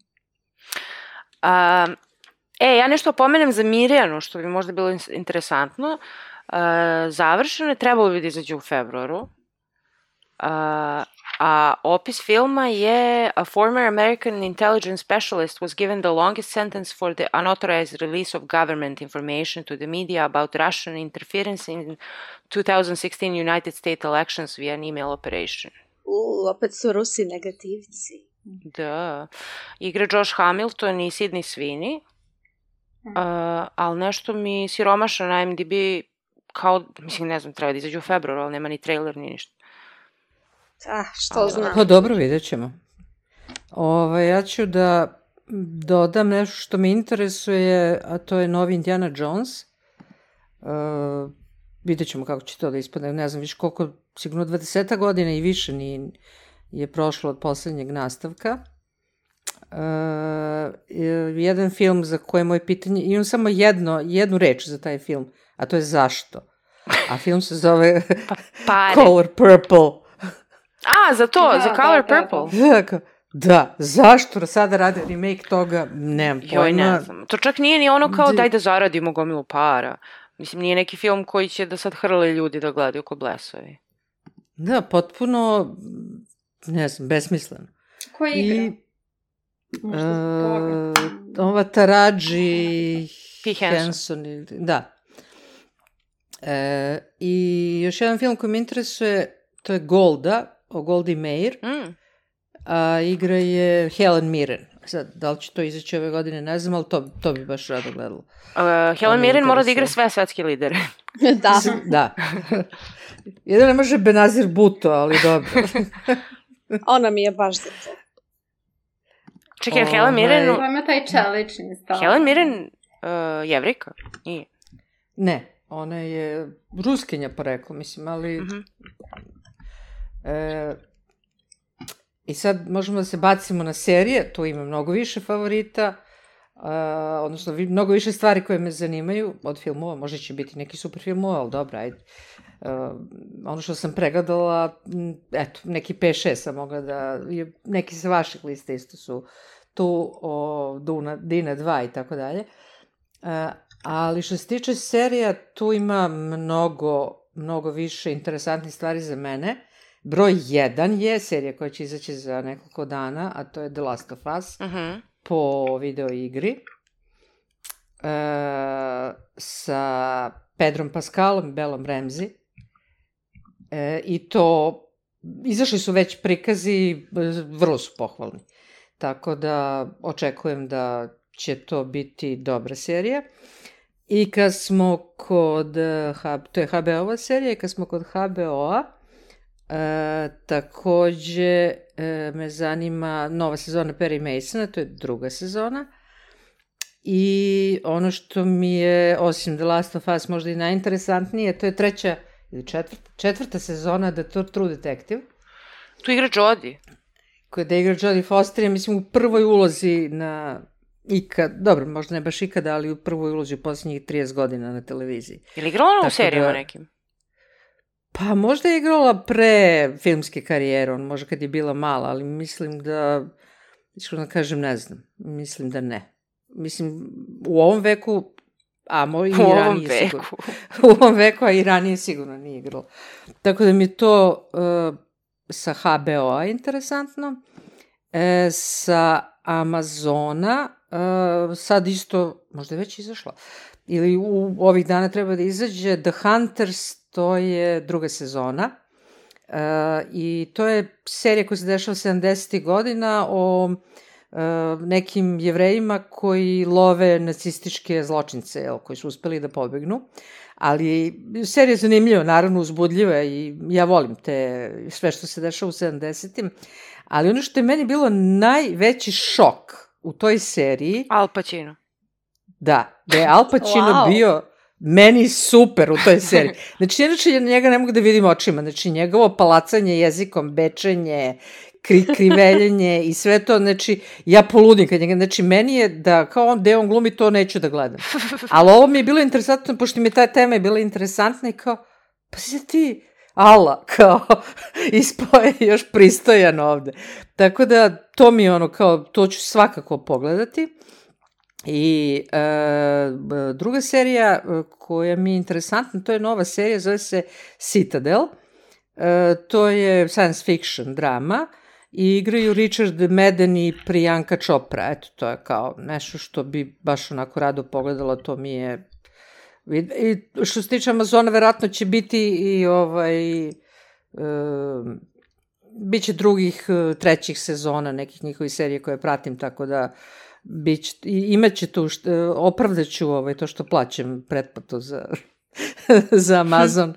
A, e, ja nešto pomenem za Mirjanu, što bi možda bilo in- interesantno. A, završeno je, trebalo bi da izađe u februaru. A, a opis filma je A former American intelligence specialist was given the longest sentence for the unauthorized release of government information to the media about Russian interference in 2016 United States elections via an email operation. U, opet su Rusi negativci. Da. Igra Josh Hamilton i Sidney Sweeney. Mm. Uh, ali nešto mi siromaša na IMDb kao, mislim, ne znam, treba da izađe u februaru, ali nema ni trailer, ni ništa. Ah, što znam. Pa dobro, vidjet ćemo. Ove, ja ću da dodam nešto što me interesuje, a to je novi Indiana Jones. Uh, vidjet ćemo kako će to da ispadne. Ne znam više koliko, sigurno 20 godina i više ni, je prošlo od poslednjeg nastavka. Uh, jedan film za koje moje pitanje, imam samo jedno, jednu reč za taj film, a to je zašto. A film se zove Pare. <laughs> Color Purple. A, za to, Da, za da, Color da, <laughs> da. Purple. Dakle, da, zašto sada rade remake toga, nemam pojma. Joj, ne znam. To čak nije ni ono kao Di- daj da zaradimo gomilu para. Mislim, nije neki film koji će da sad hrle ljudi da gledaju ko blesovi. Da, potpuno, ne znam, besmisleno. Ko igra? I. uh, ova Taraji. Henson. Da. E, I još jedan film koji me interesuje, to je Golda, o Goldi Meir, Mm. a igra je Helen Mirren. Sad, da li će to izaći ove godine, ne znam, ali to, to bi baš rado gledala. Uh, Helen me Mirren mora da igra sve svetske lidere. <laughs> da. Da. Jedan ne može Benazir Buto, ali dobro. Ona mi je baš za to. Čekaj, je Helen Mirren... Ovaj- To ima taj čelični stav. Helen Mirren uh, jevrika? Nije. Ne, ona je ruskinja poreklo, mislim, ali... Mhm. E, I sad možemo da se bacimo na serije, tu ima mnogo više favorita, a, odnosno vi- mnogo više stvari koje me zanimaju od filmova, možda će biti neki super filmova, ali dobro, ajde. E, ono što sam pregledala, eto, neki 5-6 sam mogla da, neki sa vaših lista isto su tu, o, Duna, Dina 2 i tako dalje. E, ali što se tiče serija, tu ima mnogo, mnogo više interesantnih stvari za mene. Broj 1 je serija koja će izaći za nekoliko dana, a to je The Last of Us Mhm. po video igri. E, sa Pedrom Pascalom Belom Ramsey. E, I to, izašli su već prikazi, vrlo su pohvalni. Tako da očekujem da će to biti dobra serija. I kad smo kod, eh, to je HBO-ova serija, i kad smo kod HBO-a, e, takođe e, me zanima nova sezona Perry Masona, to je druga sezona. I ono što mi je, osim The Last of Us, možda i najinteresantnije, to je treća ili četvrta, četvrta sezona The True Detective, Tu igra Jodie. Da igra Jodie Foster, ja mislim u prvoj ulozi na ikad, dobro, možda ne baš ikada, ali u prvoj ulozi u posljednjih 30 godina na televiziji. Je li igrala ona u serijama da- nekim? Pa možda je igrala pre filmske karijere, on možda kad je bila mala, ali mislim da, iskreno da kažem, ne znam. Mislim da ne. Mislim, u ovom veku, a mo, i U ovom ranije veku. sigurno. <laughs> u ovom veku, a i ranije sigurno nije igrala. Tako da mi to uh, sa HBO-a interesantno. E, sa Amazona, uh, sad isto, možda je već izašla, ili u ovih dana treba da izađe The Hunters, to je druga sezona. E, I to je serija koja se dešava 70. godina o e, nekim jevrejima koji love nacističke zločince, jel, koji su uspeli da pobegnu. Ali serija je zanimljiva, naravno uzbudljiva i ja volim te, sve što se dešava u 70. Ali ono što je meni bilo najveći šok u toj seriji, Al Pacino. da, da je Al Pacino Wow. bio meni super u toj seriji. Znači, inače njega ne mogu da vidim očima. Znači, njegovo palacanje jezikom, bečenje, kri, kriveljenje i sve to, znači, ja poludim kad njega, znači, meni je da, kao on, gde on glumi, to neću da gledam. Ali ovo mi je bilo interesantno, pošto mi je ta tema je bila interesantna i kao, pa si ti, ala, kao, <laughs> ispao je još pristojan ovde. Tako da, to mi je ono, kao, to ću svakako pogledati. I e, druga serija e, koja mi je interesantna, to je nova serija, zove se Citadel. E, to je science fiction drama i igraju Richard Madden i Priyanka Chopra. Eto, to je kao nešto što bi baš onako rado pogledala, to mi je... I, što se tiče Amazona, verovatno će biti i ovaj... E, biće drugih, e, trećih sezona nekih njihovih serija koje pratim, tako da bić, imaće tu, e, opravdaću ovaj, to što plaćam pretplatu za, <laughs> za Amazon.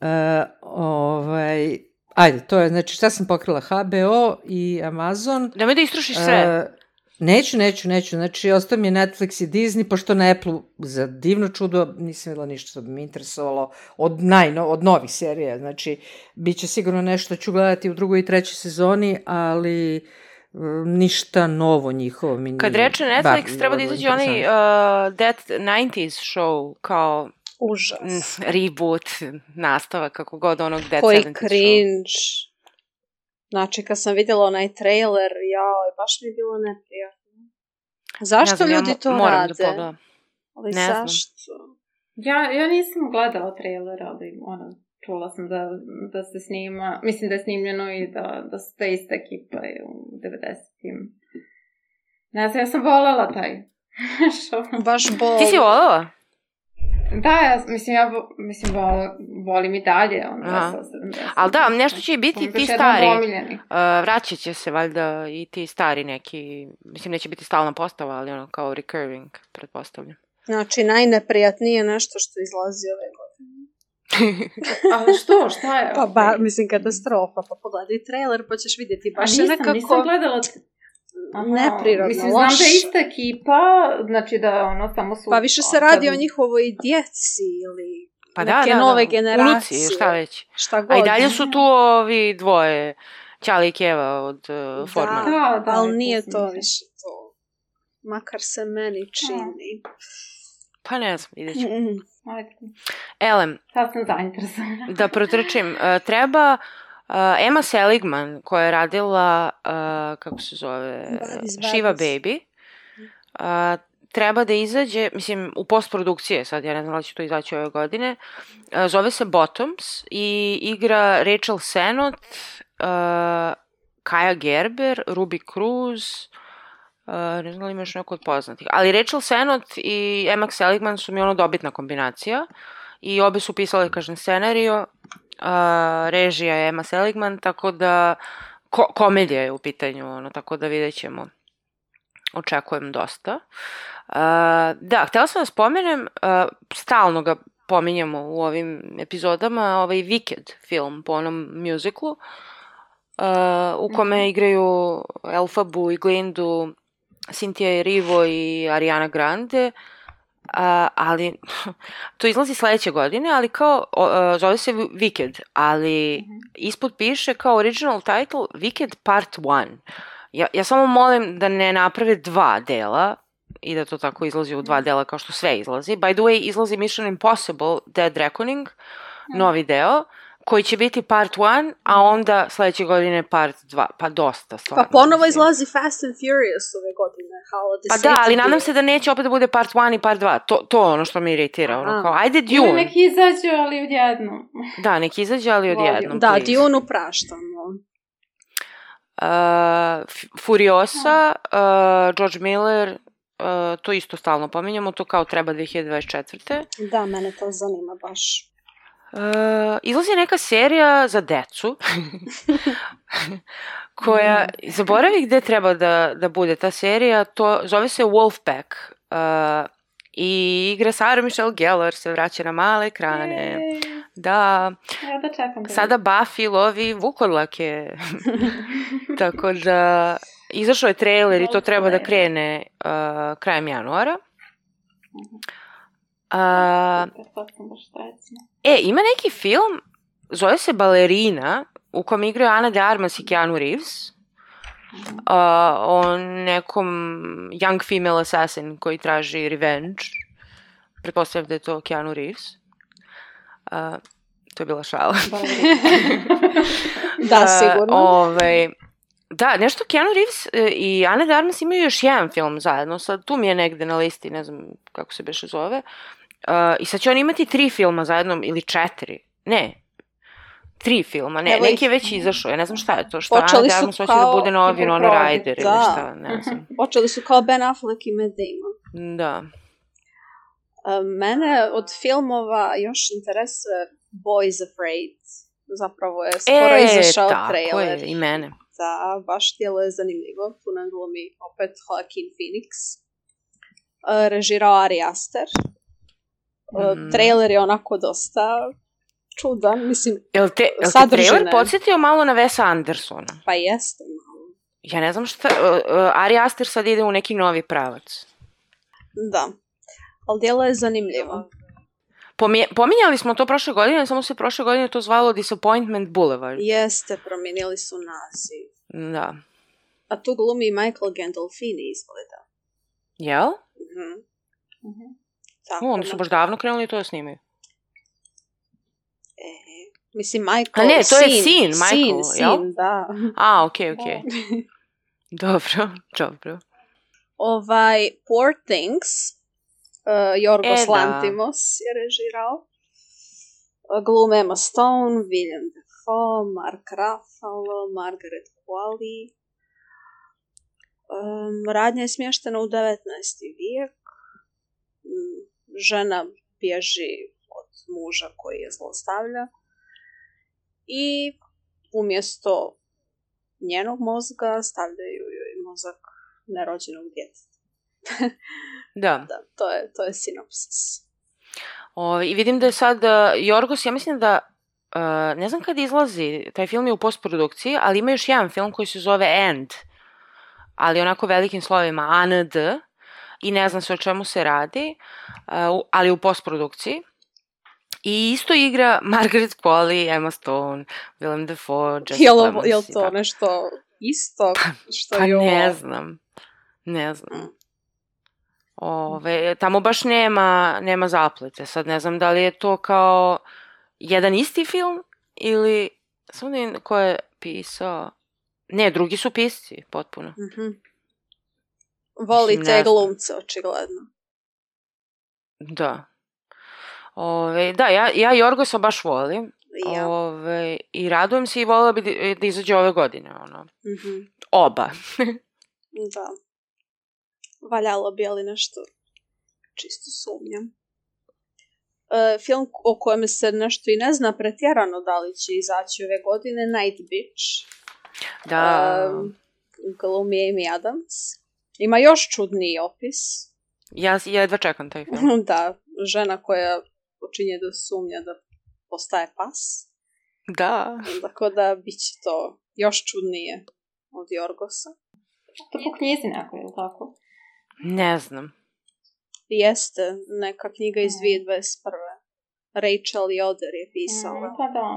E, ovaj, ajde, to je, znači šta sam pokrila? HBO i Amazon. Nemoj da istrošiš sve. E, neću, neću, neću. Znači, ostao mi je Netflix i Disney, pošto na Apple za divno čudo nisam videla ništa što bi me interesovalo od, najno, od novih serija. Znači, bit će sigurno nešto što ću gledati u drugoj i trećoj sezoni, ali mm, ništa novo njihovo mi nije. Kad reče bar Netflix, treba da izađe onaj uh, That 90s show, kao Užas. mm, reboot, nastava, kako god onog That Koji 70s show. cringe. Znači, kad sam vidjela onaj trailer, jao, baš mi je bilo neprijatno. Zašto Ne znam, ja ljudi mo- to moram rade? da pogledam. Ali Ne znam. zašto? Ja, ja nisam gledala trailer, ali ono, čula sam da, da se snima, mislim da je snimljeno i da, da su te ista ekipa u 90-im. Ne znam, ja sam volela taj <laughs> show. Baš bol. Ti si volela? Da, ja, mislim, ja mislim, vol, volim i dalje, ono, sa 70. Ali da, nešto će i biti Ono, ti stari. Uh, vraćat će se valjda i ti stari neki, mislim neće biti stalna postava, ali ono kao recurring, pretpostavljam. Znači, najneprijatnije nešto što izlazi ove godine. <laughs> Ali što, šta je? Pa, ba, mislim, katastrofa. Pa pogledaj trailer, pa ćeš vidjeti. A Baš je nisam, nekako... nisam gledala Aha, neprirodno Mislim, znam loš. da je ista ekipa, znači da ono samo su... Pa više se radi o tebi- njihovoj djeci ili Pa da, neke da, nove da. generacije. Unuci, šta već. Šta god. A i dalje su tu ovi dvoje, Ćali i Keva od uh, Formana. Da, da. ali i nije to više to. Makar se meni čini. Pa ne znam, vidjet ću. Mm. Ajde, Elem, sad sam zainteresovana. da protrčim. Uh, treba uh, Emma Seligman, koja je radila, uh, kako se zove, Buddies, Shiva Buddies. Baby, uh, treba da izađe, mislim, u postprodukcije, sad ja ne znam da će to izaći ove godine, uh, zove se Bottoms i igra Rachel Sennott, uh, Kaja Gerber, Ruby Cruz, uh, ne znam da li ima još neko od poznatih, ali Rachel Sennott i Emma Seligman su mi ono dobitna kombinacija i obe su pisale, kažem, scenario, uh, režija je Emma Seligman, tako da ko komedija je u pitanju, ono, tako da vidjet ćemo. Očekujem dosta. Uh, da, htela sam da spomenem, uh, stalno ga pominjamo u ovim epizodama, ovaj Wicked film po onom muziklu, uh, u kome igraju Elfabu i Glindu, Cynthia Erivo i Ariana Grande, a, ali <laughs> to izlazi sledeće godine, ali kao, o, a, zove se Wicked, ali ispod piše kao original title Wicked Part 1. Ja, ja samo molim da ne naprave dva dela i da to tako izlazi u dva dela kao što sve izlazi. By the way, izlazi Mission Impossible Dead Reckoning, novi deo, koji će biti part 1, a onda sledeće godine part 2. Pa dosta, stvarno. Pa ponovo izlazi Fast and Furious ove godine. How Pa da, ali nadam se da neće opet da bude part 1 i part 2. To, to je ono što me iritira. Ono kao, ajde Ili Dune. neki izađu, ali odjednom. Da, neki izađe, ali odjednom. Da, please. Dune praštamo. Uh, Furiosa, uh, George Miller, uh, to isto stalno pominjamo, to kao treba 2024. Da, mene to zanima baš. Uh, izlazi neka serija za decu <laughs> koja, zaboravi gde treba da, da bude ta serija, to zove se Wolfpack uh, i igra Sarah Michelle Gellar se vraća na male ekrane. Da, Ja da čekam. da sada Buffy lovi vukodlake. <laughs> Tako da, izašao je trailer i to treba da krene uh, krajem januara. Uh, E, ima neki film, zove se Balerina, u kom igraju Ana de Armas i Keanu Reeves. Uh, o nekom young female assassin koji traži revenge. Pretpostavljam da je to Keanu Reeves. Uh, to je bila šala. Da, <laughs> Uh, sigurno. ovaj, da, nešto Keanu Reeves e, i Ana de Armas imaju još jedan film zajedno, sad tu mi je negde na listi, ne znam kako se beše zove. Uh, I sad će on imati tri filma zajedno, ili četiri. Ne, tri filma, ne, Evo neki je već izašao, ja ne znam šta je to, šta Počeli Ana Armas hoće kao- da bude novi probi. Ryder ili Da. šta, ne znam. Počeli su kao Ben Affleck i Matt Damon. Da. Uh, mene od filmova još interesuje Boys Afraid. Zapravo je skoro E, izašao tako trailer. je, i mene. Da, baš tijelo je zanimljivo. Tu nam glumi opet Joaquin Phoenix. Uh, režirao Ari Aster. Mhm. Trailer je onako dosta čudan. Mislim, Jel te, jel te Sadržine. trailer podsjetio malo na Wesa Andersona? pa jeste malo. Ja ne znam šta, uh, uh, Ari Aster sad ide u neki novi pravac. Da. Ali dijelo je zanimljivo. Pomje, pominjali smo to prošle godine, samo se prošle godine to zvalo Disappointment Boulevard. Jeste, promijenili su naziv. Da. A tu glumi Michael Gandolfini izgleda. Jel? Mhm. Mhm. Tako, O, oni su da. baš davno krenuli to da snimaju. E, mislim, Michael... A ne, to je sin, sin, Michael, sin, jel? sin, da. A, okej, okej. <laughs> Dobro, dobro. Ovaj, Poor Things, uh, Jorgos E, da. Lantimos je režirao. Uh, Glume Emma Stone, William Dafoe, Mark Ruffalo, Margaret Qualley. Um, radnja je smještena u 19. vijek. Žena bježi od muža koji je zlostavlja. I umjesto njenog mozga stavljaju joj mozak nerođenog djeteta. <laughs> Da. Da, to je, to je sinopsis. O, I vidim da je sad uh, Jorgos, ja mislim da uh, ne znam kad izlazi, taj film je u postprodukciji, ali ima još jedan film koji se zove End. ali onako velikim slovima AND i ne zna se o čemu se radi, ali u postprodukciji. I isto igra Margaret Qualley, Emma Stone, Willem Dafoe, Jesse Jel, Plemons. jel to tako. nešto isto što Pa je ovo? ne znam. Ne znam. Mm. Ove, tamo baš nema, nema zaplete. Sad ne znam da li je to kao jedan isti film ili samo da ko je pisao. Ne, drugi su pisci, potpuno. Mhm. Voli Mislim, te ne glumce, očigledno. Da. Ove, da, ja, ja Jorgosa baš volim. Ja. Ove, I radujem se i volila bi da, da izađe ove godine. Ono. Mhm. Oba. <laughs> Da. Valjalo bi, ali nešto čisto sumnjam. E, film o kojem se nešto i ne zna pretjerano da li će izaći ove godine, Night Beach. Da. Um, glumi Amy Adams. Ima još čudniji opis. Ja, ja jedva čekam taj film. <laughs> da, žena koja počinje da sumnja da postaje pas. Da. Tako da bit će to još čudnije od Jorgosa. To po knjizi neko, je tako? Ne znam. Jeste neka knjiga iz 2021. Rachel Yoder je pisala. Mm, pa da.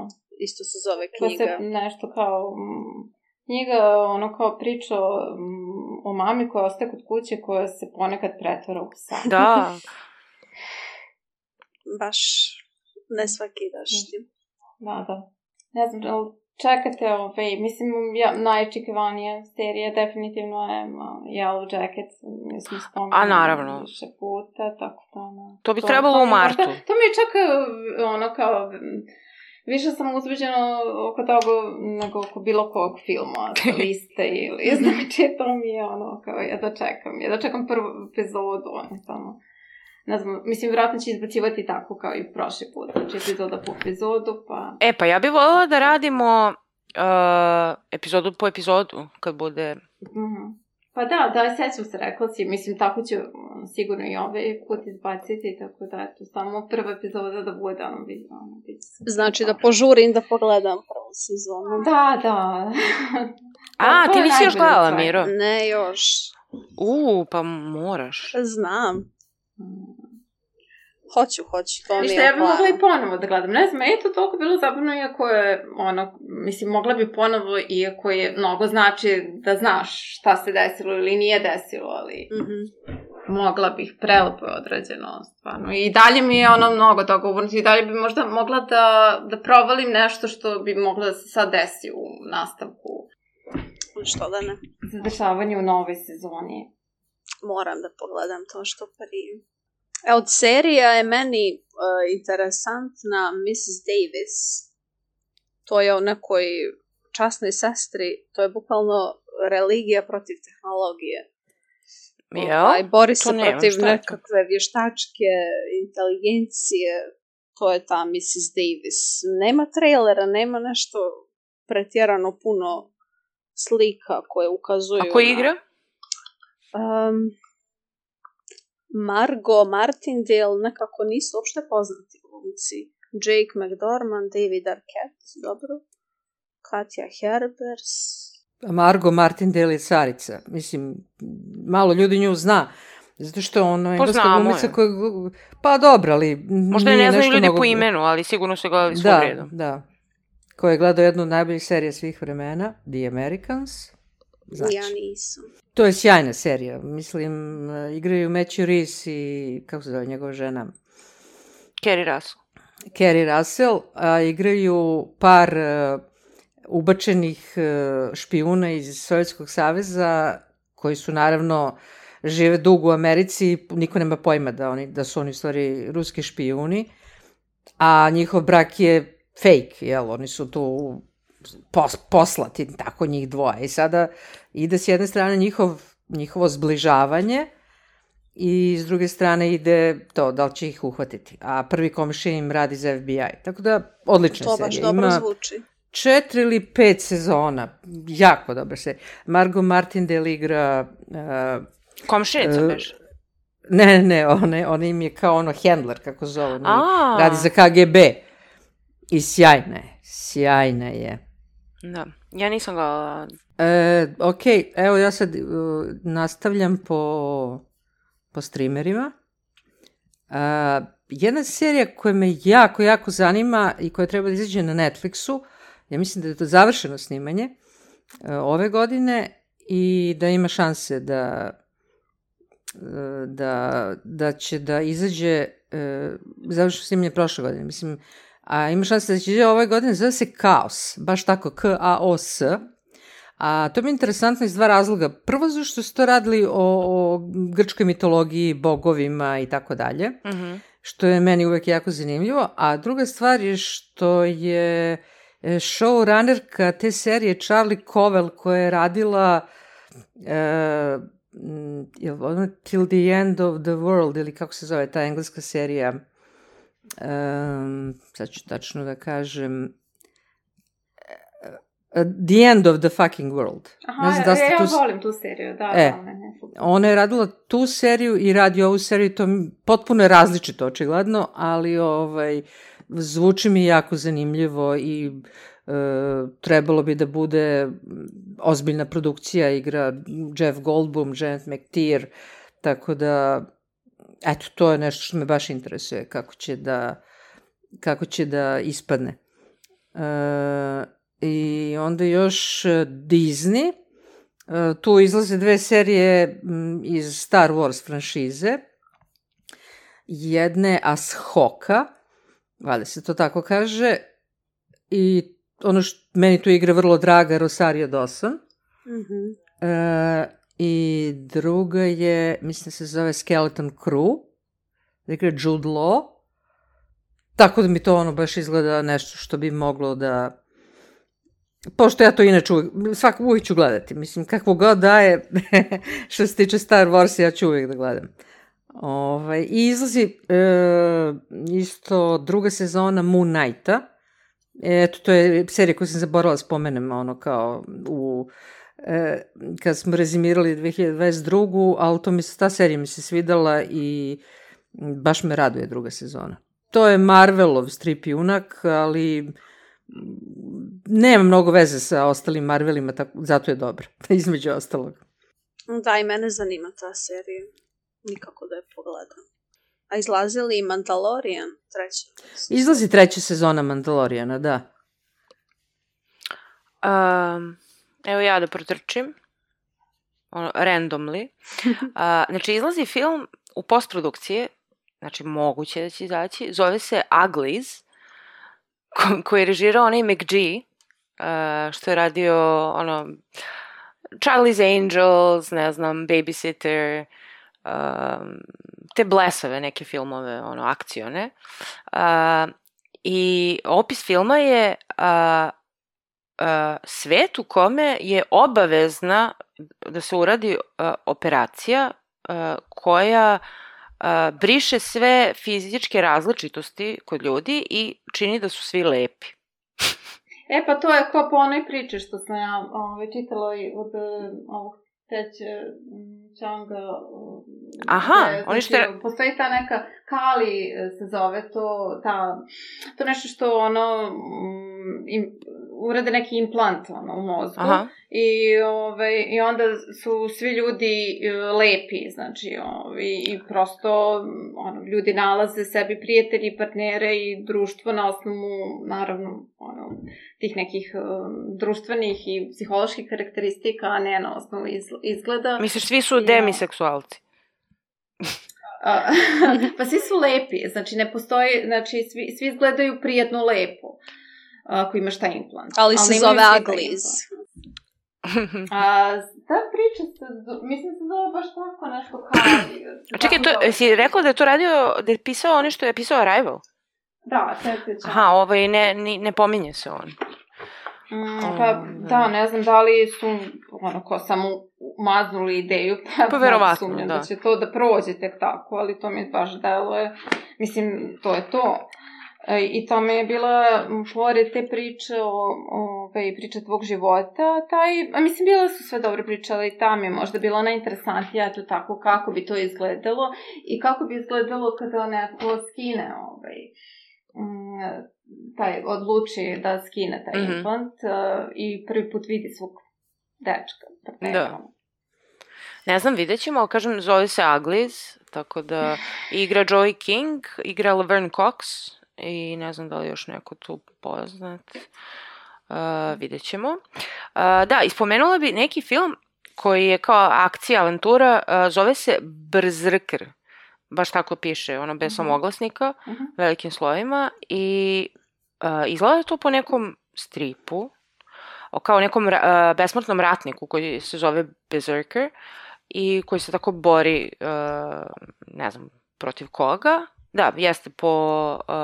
Isto se zove To se knjiga. nešto kao... mm, knjiga, ono kao priča o, mm, o mami koja ostaje kod kuće koja se ponekad pretvara u psa. Da. <laughs> Baš ne svaki dašti. Da, da. Ne znam, čekate ovaj, mislim, ja, najočekivanija serija definitivno je Yellow Jacket, mi smo spomenuli A, naravno. više puta, tako da, ono, To bi trebalo u mi je martu. možda- to mi je čak, uh, ono, kao, više sam uzbeđena oko toga nego oko bilo kog filma, sa <laughs> liste ili, <laughs> znači, to mi je ono, kao, ja da čekam, ja da čekam prvu epizodu, ono, samo, ne znam, mislim, vjerojatno će izbacivati tako kao i prošli put, znači epizoda po epizodu, pa... E, pa ja bih voljela da radimo uh, epizodu po epizodu, kad bude... Mhm. Pa da, da, sećam se, rekla si, mislim, tako će um, sigurno i ovaj put izbaciti, tako da, eto, samo prva epizoda da bude, ono, vidi, ono. Znači da požurim da pogledam prvu sezonu. Da, da. <laughs> A, to ti nisi još gledala. Miro? Ne još. U, pa moraš. Znam. Mm. Hoću, hoću. To mi je ja bi mogla i ponovo da gledam. Ne znam, meni je to toliko bilo zabavno, iako je, ono, mislim, mogla bi ponovo, iako je mnogo znači da znaš šta se desilo ili nije desilo, ali Mhm. mogla bih, prelepo je odrađeno, stvarno. I dalje mi je ono mnogo toga uvrnuti, i dalje bi možda mogla da, da provalim nešto što bi moglo da se sad desi u nastavku Što da ne. za dešavanje u novoj sezoni. Moram da pogledam to što prije. E, od serija je meni uh, interesantna Mrs. Davis. To je o nekoj časnoj sestri. To je bukvalno religija protiv tehnologije. Jel? Ovaj, bori se protiv nekakve vještačke inteligencije. To je ta Mrs. Davis. Nema trailera, nema nešto pretjerano puno slika koje ukazuju A ko na- igra? Um, Margo Martindale nekako nisu uopšte poznati glumci. Jake McDormand, David Arquette, dobro. Katja Herbers. Margo Martindale je carica. Mislim, malo ljudi nju zna. Zato što ono je engleska glumica koja... Pa dobro, ali Možda ne znaju ljudi mnogo- po imenu, ali sigurno su gledali svog Da, redom. da. Ko je gledao jednu od najboljih serija svih vremena, The Americans. Znači, Ja nisam. to je sjajna serija. Mislim, e, igraju Matthew Reese i, kako se zove njegova žena, Kerry Russell. Kerry Russell, a igraju par e, ubačenih e, špijuna iz Sovjetskog saveza, koji su naravno žive dugo u Americi i niko nema pojma da, oni, da su oni u stvari ruski špijuni, a njihov brak je fake, jel? Oni su tu pos, poslati, tako njih dvoje. I sada ide s jedne strane njihov, njihovo zbližavanje, i s druge strane ide to, da li će ih uhvatiti. A prvi komšija im radi za FBI. Tako da, odlična To serija. baš dobro Ima zvuči. četiri ili pet sezona. Jako dobra serija. Margot Martindale igra... Uh, Komšinica, E, beš. ne, ne, ona, ona im je kao ono handler, kako zove. Radi za KGB. I sjajna je. Sjajna je. Da, ja nisam gledala. E, ok, evo ja sad uh, nastavljam po, po streamerima. Uh, jedna serija koja me jako, jako zanima i koja treba da izađe na Netflixu, ja mislim da je to završeno snimanje uh, ove godine i da ima šanse da da, da će da izađe uh, završeno snimanje prošle godine. Mislim, a ima šanse da će ove godine, zove se Kaos, baš tako, K-A-O-S, A to mi je interesantno iz dva razloga. Prvo, zašto su to radili o, o grčkoj mitologiji, bogovima i tako dalje, Mhm. što je meni uvek jako zanimljivo. A druga stvar je što je e, showrunnerka te serije Charlie Cowell koja je radila e, Till the End of the World ili kako se zove ta engleska serija um, sad ću tačno da kažem e, The End of the Fucking World. Aha, Ne znam da ste ja, ja tu- volim tu seriju, da, E. da, ne. Ona je radila tu seriju i radi ovu seriju, to mi potpuno je različito očigledno, ali ovaj, zvuči mi jako zanimljivo i e, trebalo bi da bude ozbiljna produkcija, igra Jeff Goldblum, Janet McTeer, tako da, eto, to je nešto što me baš interesuje, kako će da, kako će da ispadne. E, I onda još e, Disney, E, tu izlaze dve serije iz Star Wars franšize. Jedne Ashoka, valjda se to tako kaže, i ono što meni tu igra vrlo draga Rosario Dawson. Mhm. E, I druga je, mislim da se zove Skeleton Crew, da igra Jude Law. Tako da mi to ono baš izgleda nešto što bi moglo da... Pošto ja to inače uvijek, svak, uvijek ću gledati. Mislim, kakvo god daje, <laughs> što se tiče Star Wars, ja ću uvijek da gledam. Ovaj, I izlazi e, isto druga sezona Moon Knighta. Eto, to je serija koju sam zaboravila da spomenem, ono kao u e, kad smo rezimirali 2022. ali to mi se, ta serija mi se svidela i baš me raduje druga sezona. To je Marvelov strip junak, ali mm, nema mnogo veze sa ostalim Marvelima, tako, zato je dobro, <laughs> između ostalog. Da, i mene zanima ta serija. Nikako da je pogledam. A izlazi li Mandalorian treća? Izlazi treća sezona Mandalorijana, da. Um, evo ja da protrčim. Ono, randomly. <laughs> A, znači, izlazi film u postprodukciji, znači moguće da će izaći, zove se Uglies, ko, koji je režirao onaj McGee, uh, što je radio ono, Charlie's Angels, ne znam, Babysitter, um, te blesave neke filmove, ono, akcione. Uh, I opis filma je uh, svet u kome je obavezna da se uradi operacija koja briše sve fizičke različitosti kod ljudi i čini da su svi lepi. E, pa to je kao po onoj priči što sam ja ovaj, čitala od e, ovog teće m, Čanga. e, Aha, gde, oni što je- znači, Postoji ta neka Kali e, se zove to, ta, to nešto što ono, m, im, urade neki implant ono, u mozgu. Aha. I, ovaj, I onda su svi ljudi e, lepi, znači, ovaj, i prosto ono, ljudi nalaze sebi prijatelji, partnere i društvo na osnovu, naravno, ono, tih nekih um, društvenih i psiholoških karakteristika, a ne na osnovu izgleda. Misliš, svi su Ja. demiseksualci? <laughs> Pa svi su lepi, znači ne postoji, znači svi, svi izgledaju prijatno lepo ako imaš taj implant. Ali se ne zove implant. A, ta priča se, zo- mislim se zove baš tako nešto. A Čekaj, to, jesi rekao da je to radio, da je pisao oni što je pisao Arrival? Da, Teteća. Aha, ovaj, ne, ni, ne pominje se on. Mm, pa, da, ne znam da li su, ono, ko samo maznuli ideju, <laughs> pa, Pa verovatno, sumnjam da. da će to da prođe tek tako, ali to mi baš deluje, mislim, to je to. E, I to mi je bila, pored te priče o, o ovaj, priče tvog života, taj, a mislim, bile su sve dobre priče, ali ta mi je možda bila najinteresantnija, eto tako, kako bi to izgledalo i kako bi izgledalo kada neko skine ovaj, mm, taj, odluči da skine taj Mhm. implant uh, i prvi put vidi svog dečka. partnera. Da. Ne znam, vidjet ćemo, kažem, zove se Uglies, tako da igra Joey King, igra Laverne Cox i ne znam da li još neko tu poznat. Uh, vidjet ćemo. Uh, da, ispomenula bi neki film koji je kao akcija, avantura, uh, zove se Brzrker. Baš tako piše, ono bez Mhm. samoglasnika, Mhm. velikim slovima i uh, izgleda to po nekom stripu, o kao nekom uh, besmrtnom ratniku koji se zove Berserker i koji se tako bori, uh, ne znam, protiv koga. Da, jeste po... Uh,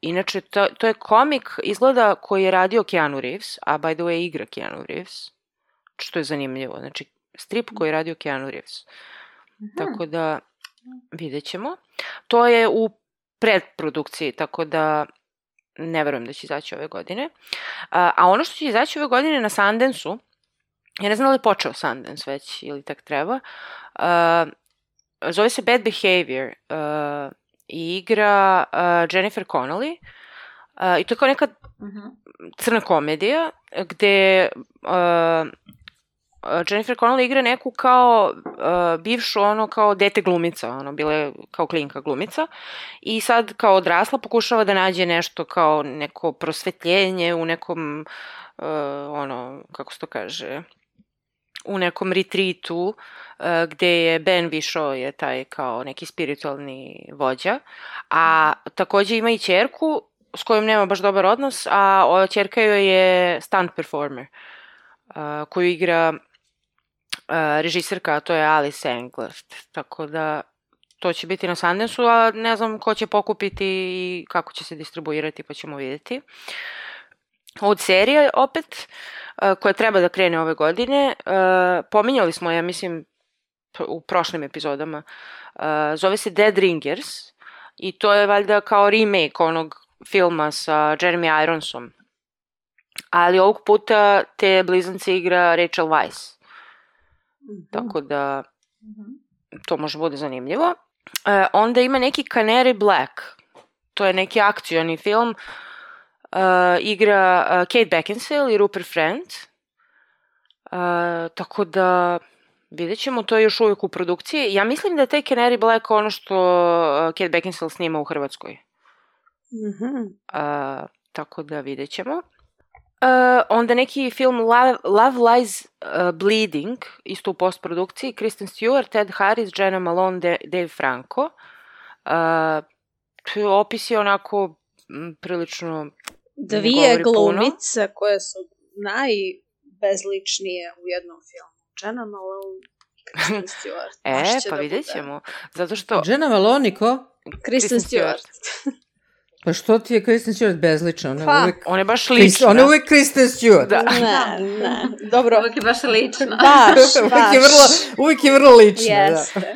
inače, to, to je komik, izgleda, koji je radio Keanu Reeves, a by the way igra Keanu Reeves, što je zanimljivo. Znači, strip koji je radio Keanu Reeves. Mhm. Tako da, vidjet ćemo. To je u predprodukciji, tako da ne verujem da će izaći ove godine. A, a ono što će izaći ove godine na Sundance-u, ja ne znam da li je počeo Sundance već ili tak treba, a, zove se Bad Behavior a, i igra a, Jennifer Connelly a, i to je kao neka Mhm. crna komedija gde uh, Jennifer Connelly igra neku kao uh, bivšu ono kao dete glumica, ono bila je kao klinka glumica. I sad kao odrasla pokušava da nađe nešto kao neko prosvetljenje u nekom uh, ono kako se to kaže u nekom retreatu uh, gde je Ben Visho je taj kao neki spiritualni vođa, a takođe ima i čerku s kojom nema baš dobar odnos, a o, čerka joj je stunt performer uh, koju igra režiserka, a to je Alice Englert. Tako da to će biti na Sundance-u, a ne znam ko će pokupiti i kako će se distribuirati, pa ćemo vidjeti. Od serije opet, koja treba da krene ove godine, pominjali smo, ja mislim, u prošlim epizodama, zove se Dead Ringers i to je valjda kao remake onog filma sa Jeremy Ironsom. Ali ovog puta te blizance igra Rachel Weisz. Tako da Mhm. to može bude zanimljivo. E, onda ima neki Canary Black. To je neki akcioni film. E, igra e, Kate Beckinsale i Rupert Friend. E, tako da vidjet ćemo, to je još uvijek u produkciji. Ja mislim da je taj Canary Black ono što e, Kate Beckinsale snima u Hrvatskoj. Mhm. Uh, tako da vidjet ćemo. Uh, onda neki film Love, Love Lies uh, Bleeding, isto u postprodukciji, Kristen Stewart, Ted Harris, Jenna Malone, De, Dave Franco. Uh, opis je onako m, prilično Dvije govori puno. glumice koje su najbezličnije u jednom filmu. Jenna Malone i Kristen <laughs> Stewart. E, pa da vidjet ćemo. Zato što... Jenna Malone, ko? Kristen Kristen Stewart. Pa što ti je Kristen Stewart bezlična? Ona je Pa, uvek... On je baš lična. Ona je uvek Kristen Stewart. Da. Ne, ne. <laughs> Dobro, Uvijek je baš lična. baš, uvek, baš. je vrlo, uvek je vrlo lična, da. Jeste.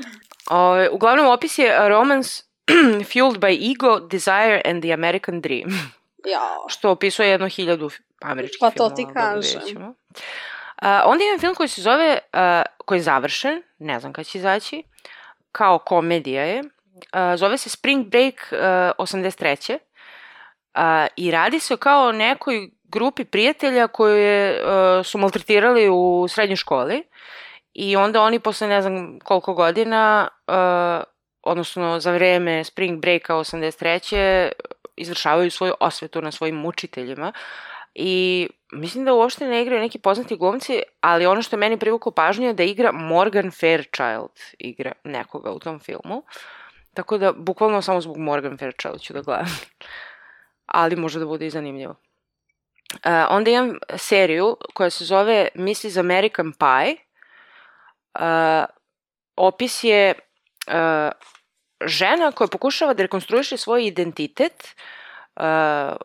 Ove, uglavnom, opis je a romance <clears throat> fueled by ego, desire and the American dream. <laughs> Jao. što opisuje jedno hiljadu fi- američkih Pa to filmova. ti kažem. vidjet ćemo. A, onda imam film koji se zove, a, koji je završen, ne znam kad će izaći, kao komedija je, a, zove se Spring Break a, 83. A, I radi se kao o nekoj grupi prijatelja koje je, a, su maltretirali u srednjoj školi i onda oni posle ne znam koliko godina, a, odnosno za vreme Spring Breaka 83 izvršavaju svoju osvetu na svojim mučiteljima i mislim da uopšte ne igraju neki poznati glumci, ali ono što je meni privuklo pažnju je da igra Morgan Fairchild, igra nekoga u tom filmu. Tako da, bukvalno samo zbog Morgan Fairchild ću da gledam. <laughs> ali može da bude i zanimljivo. Uh, onda imam seriju koja se zove Mrs. American Pie. Uh, opis je uh, žena koja pokušava da rekonstruiše svoj identitet uh,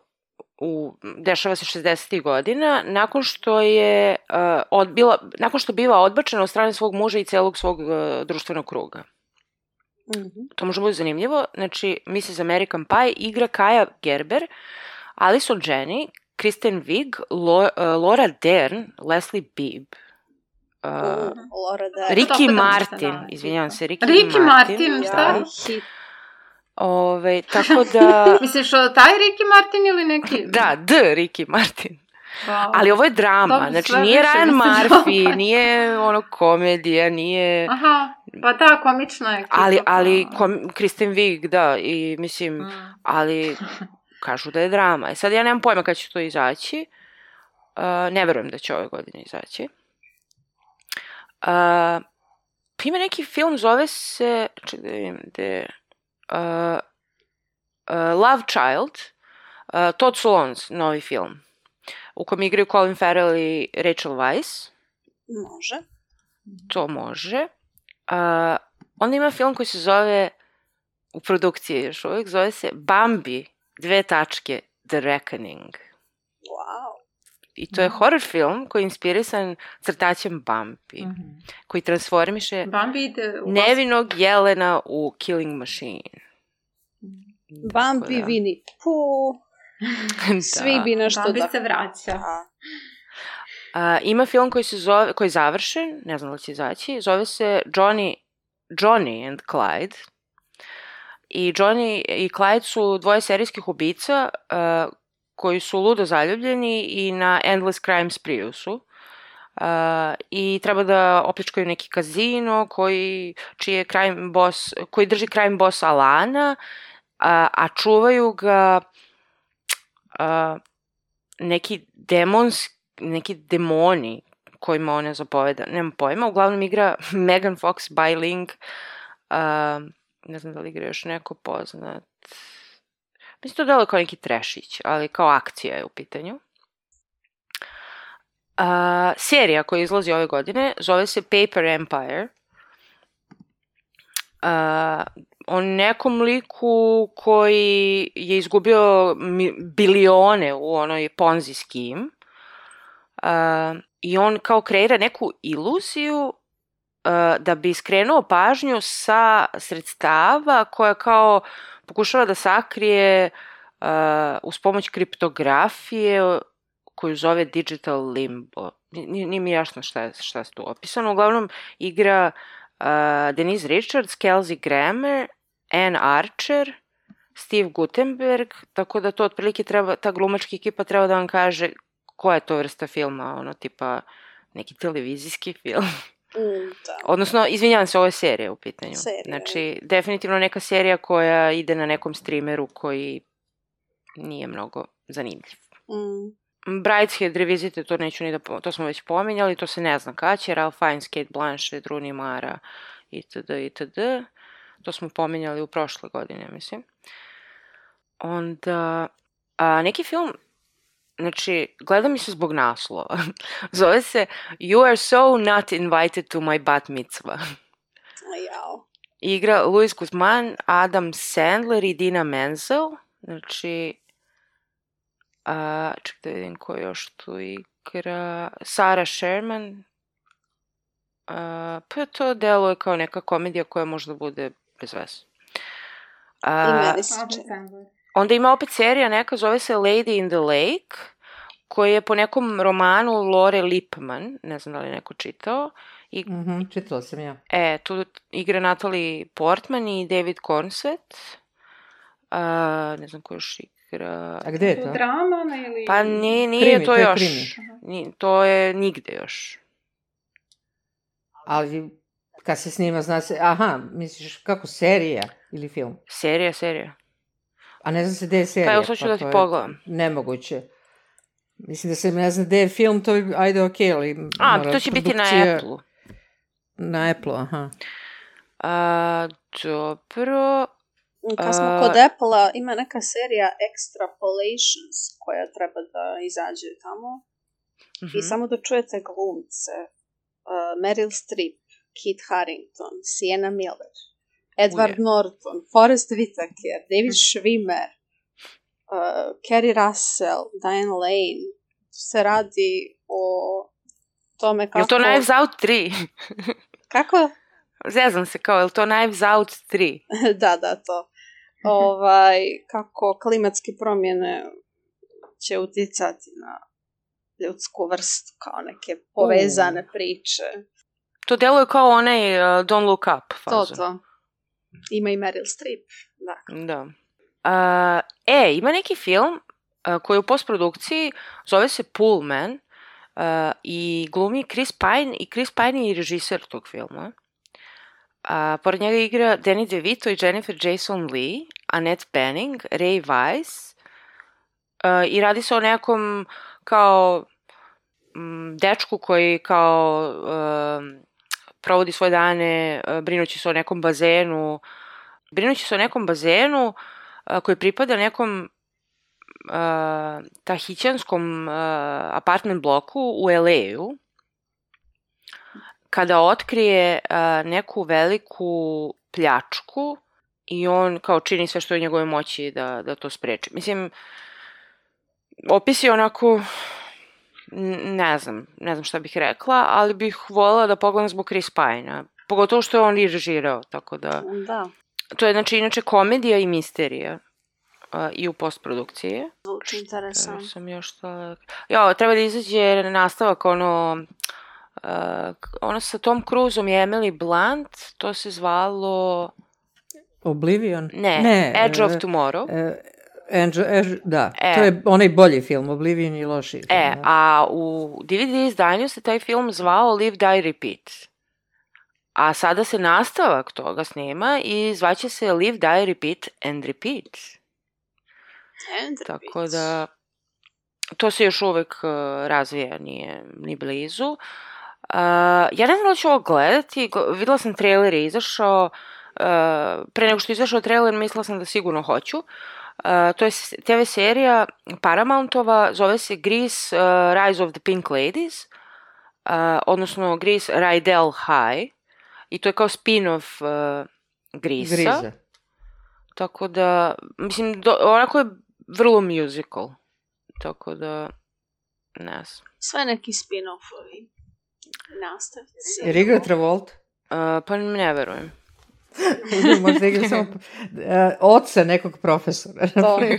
u, dešava se 60. godina, nakon što je uh, odbila, nakon što biva odbačena od strane svog muža i celog svog uh, društvenog kruga. Mhm. To može biti zanimljivo. Znači, Mrs. American Pie igra Kaja Gerber, Alison Jenny, Kristen Wiig, Lo, uh, Laura Dern, Leslie Bibb, uh, Laura Dern. Ricky Opet da Martin, da, izvinjavam se, Ricky, Ricky Martin, Ja, šta? da. hit. Ove, tako da... <laughs> Misliš o taj Ricky Martin ili neki? da, D. Ricky Martin. Wow. Ali ovo je drama, mi znači nije Ryan Murphy, nije ono komedija, nije... Aha, pa da, komična je. Ali, ali pa- kom, Kristen Wiig, da, i mislim, Mm. ali kažu da je drama. E sad ja nemam pojma kad će to izaći. Uh, ne verujem da će ove godine izaći. Uh, ima neki film, zove se, čekaj da vidim, gde, uh, uh, Love Child, uh, Todd Solondz, novi film, u kojem igraju Colin Farrell i Rachel Weisz Može. to može. A, onda ima film koji se zove, u produkciji još uvijek, zove se Bambi, dve tačke, The Reckoning. Wow. I to je horror film koji je inspirisan crtaćem Bambi, Mhm. koji transformiše Bambi ide u nevinog jelena u Killing Machine. Bambi, da. Winnie Pooh, <laughs> svi Da. bi nešto Bambi da... se vraća. Da. A, ima film koji se zove, koji je završen, ne znam da li će izaći, zove se Johnny, Johnny and Clyde. I Johnny i Clyde su dvoje serijskih ubica uh, koji su ludo zaljubljeni i na Endless Crime spree su. Uh, I treba da opljačkaju neki kazino koji, čiji je crime boss, koji drži crime boss Alana, a, a čuvaju ga a, neki demonski neki demoni kojima ona zapoveda, nema pojma, uglavnom igra <laughs> Megan Fox Biling, uh, ne znam da li igra još neko poznat, mislim to delo kao neki trešić, ali kao akcija je u pitanju. Uh, serija koja izlazi ove godine zove se Paper Empire. Uh, o nekom liku koji je izgubio bilione u onoj Ponzi scheme uh, i on kao kreira neku iluziju uh, da bi skrenuo pažnju sa sredstava koja kao pokušava da sakrije uh, uz pomoć kriptografije koju zove Digital Limbo. Nije, mi jasno šta šta je tu opisano. Uglavnom igra uh, Denise Richards, Kelsey Grammer, Anne Archer, Steve Gutenberg, tako da to otprilike treba, ta glumačka ekipa treba da vam kaže koja je to vrsta filma, ono tipa neki televizijski film. Mm, da. Odnosno, izvinjavam se, ovo je serija u pitanju. Serija, Znači, definitivno neka serija koja ide na nekom streameru koji nije mnogo zanimljiv. Mm. Brideshead Revisit, to neću ni da, to smo već pominjali, to se ne zna kad će, Ralph Fiennes, Kate Blanchett, Rooney Mara, itd., itd. To smo pominjali u prošle godine, mislim. Onda, a, neki film, znači, gleda mi se zbog naslova. <laughs> Zove se You are so not invited to my bat mitzvah. Jao. Igra Luis Guzman, Adam Sandler i Dina Menzel. Znači, a, ček da vidim ko još tu igra. Sara Sherman. A, pa to deluje kao neka komedija koja možda bude I A. Onda ima opet serija neka, zove se Lady in the Lake, koji je po nekom romanu Lore Lipman, ne znam da li je neko čitao, i Mhm, čitala sam ja. E, tu igra Natalie Portman i David Cornswet. A, ne znam ko još igra. A gde je To drama ili... Pa nije, nije Krimi, to to još. krimi. Ni, to je nigde još. Ali kad se snima, zna se... Aha, misliš kako serija ili film? Serija, serija. A ne zna se gde je serija. Pa evo sad ću da ti pogledam. Nemoguće. Mislim da se ne zna gde je film, to bi, ajde okej, ali... A, mora to će biti na Apple-u. Na Apple, aha. A, dobro. Kad smo kod Apple-a, ima neka serija Extrapolations koja treba da izađe tamo. Mhm. I samo da čujete glumce. Uh, Meryl Streep, Kit Harington, Sienna Miller, Edward Uje. Norton, Forrest Whitaker, David Schwimmer, uh, Kerry Russell, Diane Lane. Tu se radi o tome kako... Je to Knives Out 3? <laughs> Kako? Zezam se kao, je li to Knives Out 3? <laughs> da, da, to. Ovaj, kako klimatske promjene će uticati na ljudsku vrstu, kao neke povezane priče. To deluje kao onaj uh, Don't Look Up To, fazon. to. Ima i Meryl Streep, Dakle. Da. Uh, e, ima neki film uh, koji je u postprodukciji, zove se Pullman uh, i glumi Chris Pine i Chris Pine je i režiser tog filma. A, pored njega igra Danny DeVito i Jennifer Jason Lee, Annette Bening, Ray Weiss uh, i radi se o nekom kao m, dečku koji kao uh, provodi svoje dane uh, brinući se o nekom bazenu brinući se o nekom bazenu uh, koji pripada nekom uh, tahićanskom uh, apartment bloku u LA-u kada otkrije uh, neku veliku pljačku i on kao čini sve što je u njegove moći da, da to spreči. Mislim, opis je onako, ne znam, ne znam šta bih rekla, ali bih voljela da pogledam zbog Chris Pine-a. Pogotovo što je on i režirao, tako da... Da, To je znači inače komedija i misterija uh, i u postprodukciji. zvuči interesantno. sam još šta... Jo, treba da izađe nastavak ono... Uh, ono sa Tom Cruiseom i Emily Blunt, to se zvalo... Oblivion? Ne, ne Edge of e, Tomorrow. e, Edge, Edge, da, E. to je onaj bolji film, Oblivion i loši film. E, da. a u DVD izdanju se taj film zvao Live, Die, Repeat. A sada se nastavak toga snima i zvaće se Live, Die, Repeat and Repeat. And Tako repeat. da, to se još uvek uh, razvija, nije ni blizu. Uh, ja ne znam da ću ovo gledati, Gl- videla sam trailer je izašao, uh, pre nego što je izašao trailer mislila sam da sigurno hoću. Uh, to je TV serija Paramountova, zove se Grease uh, Rise of the Pink Ladies, uh, odnosno Grease Rydell High, i to je kao spin-off uh. Griza. Tako da, mislim, do, onako je vrlo musical. Tako da, ne znam. Sve neki spin-offovi. Nastavci. Igra Travolta. Uh, pa ne verujem. <laughs> Možda igra samo e, oca nekog profesora. To. <laughs>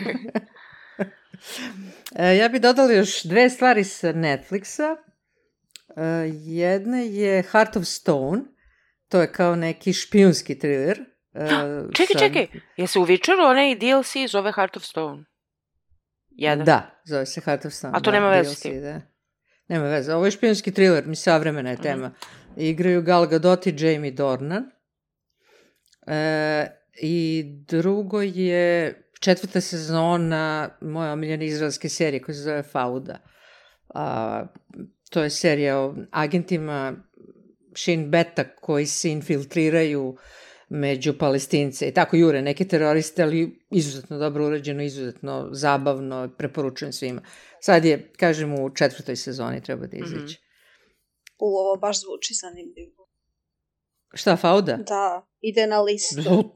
E, ja bih dodala još dve stvari sa Netflixa. E, Jedna je Heart of Stone. To je kao neki špijunski thriller. e, <gasps> Čekaj, sa- čekaj, je se u Witcheru onaj DLC zove Heart of Stone? Jedan. Da, zove se Heart of Stone. A to da, nema veze s tim? Da. Nema veze. Ovo je špijunski thriller, mi savremena je Mhm. tema. Igraju Gal Gadot i Jamie Dornan. E, I drugo je četvrta sezona moje omiljene izraelske serije koja se zove Fauda. A, to je serija o agentima Shin Beta koji se infiltriraju među palestince i tako jure neke teroriste, ali izuzetno dobro urađeno, izuzetno zabavno, preporučujem svima. Sad je, kažem, u četvrtoj sezoni treba da izađe. U, ovo baš zvuči zanimljivo. Šta, Fauda? Da, ide na listu.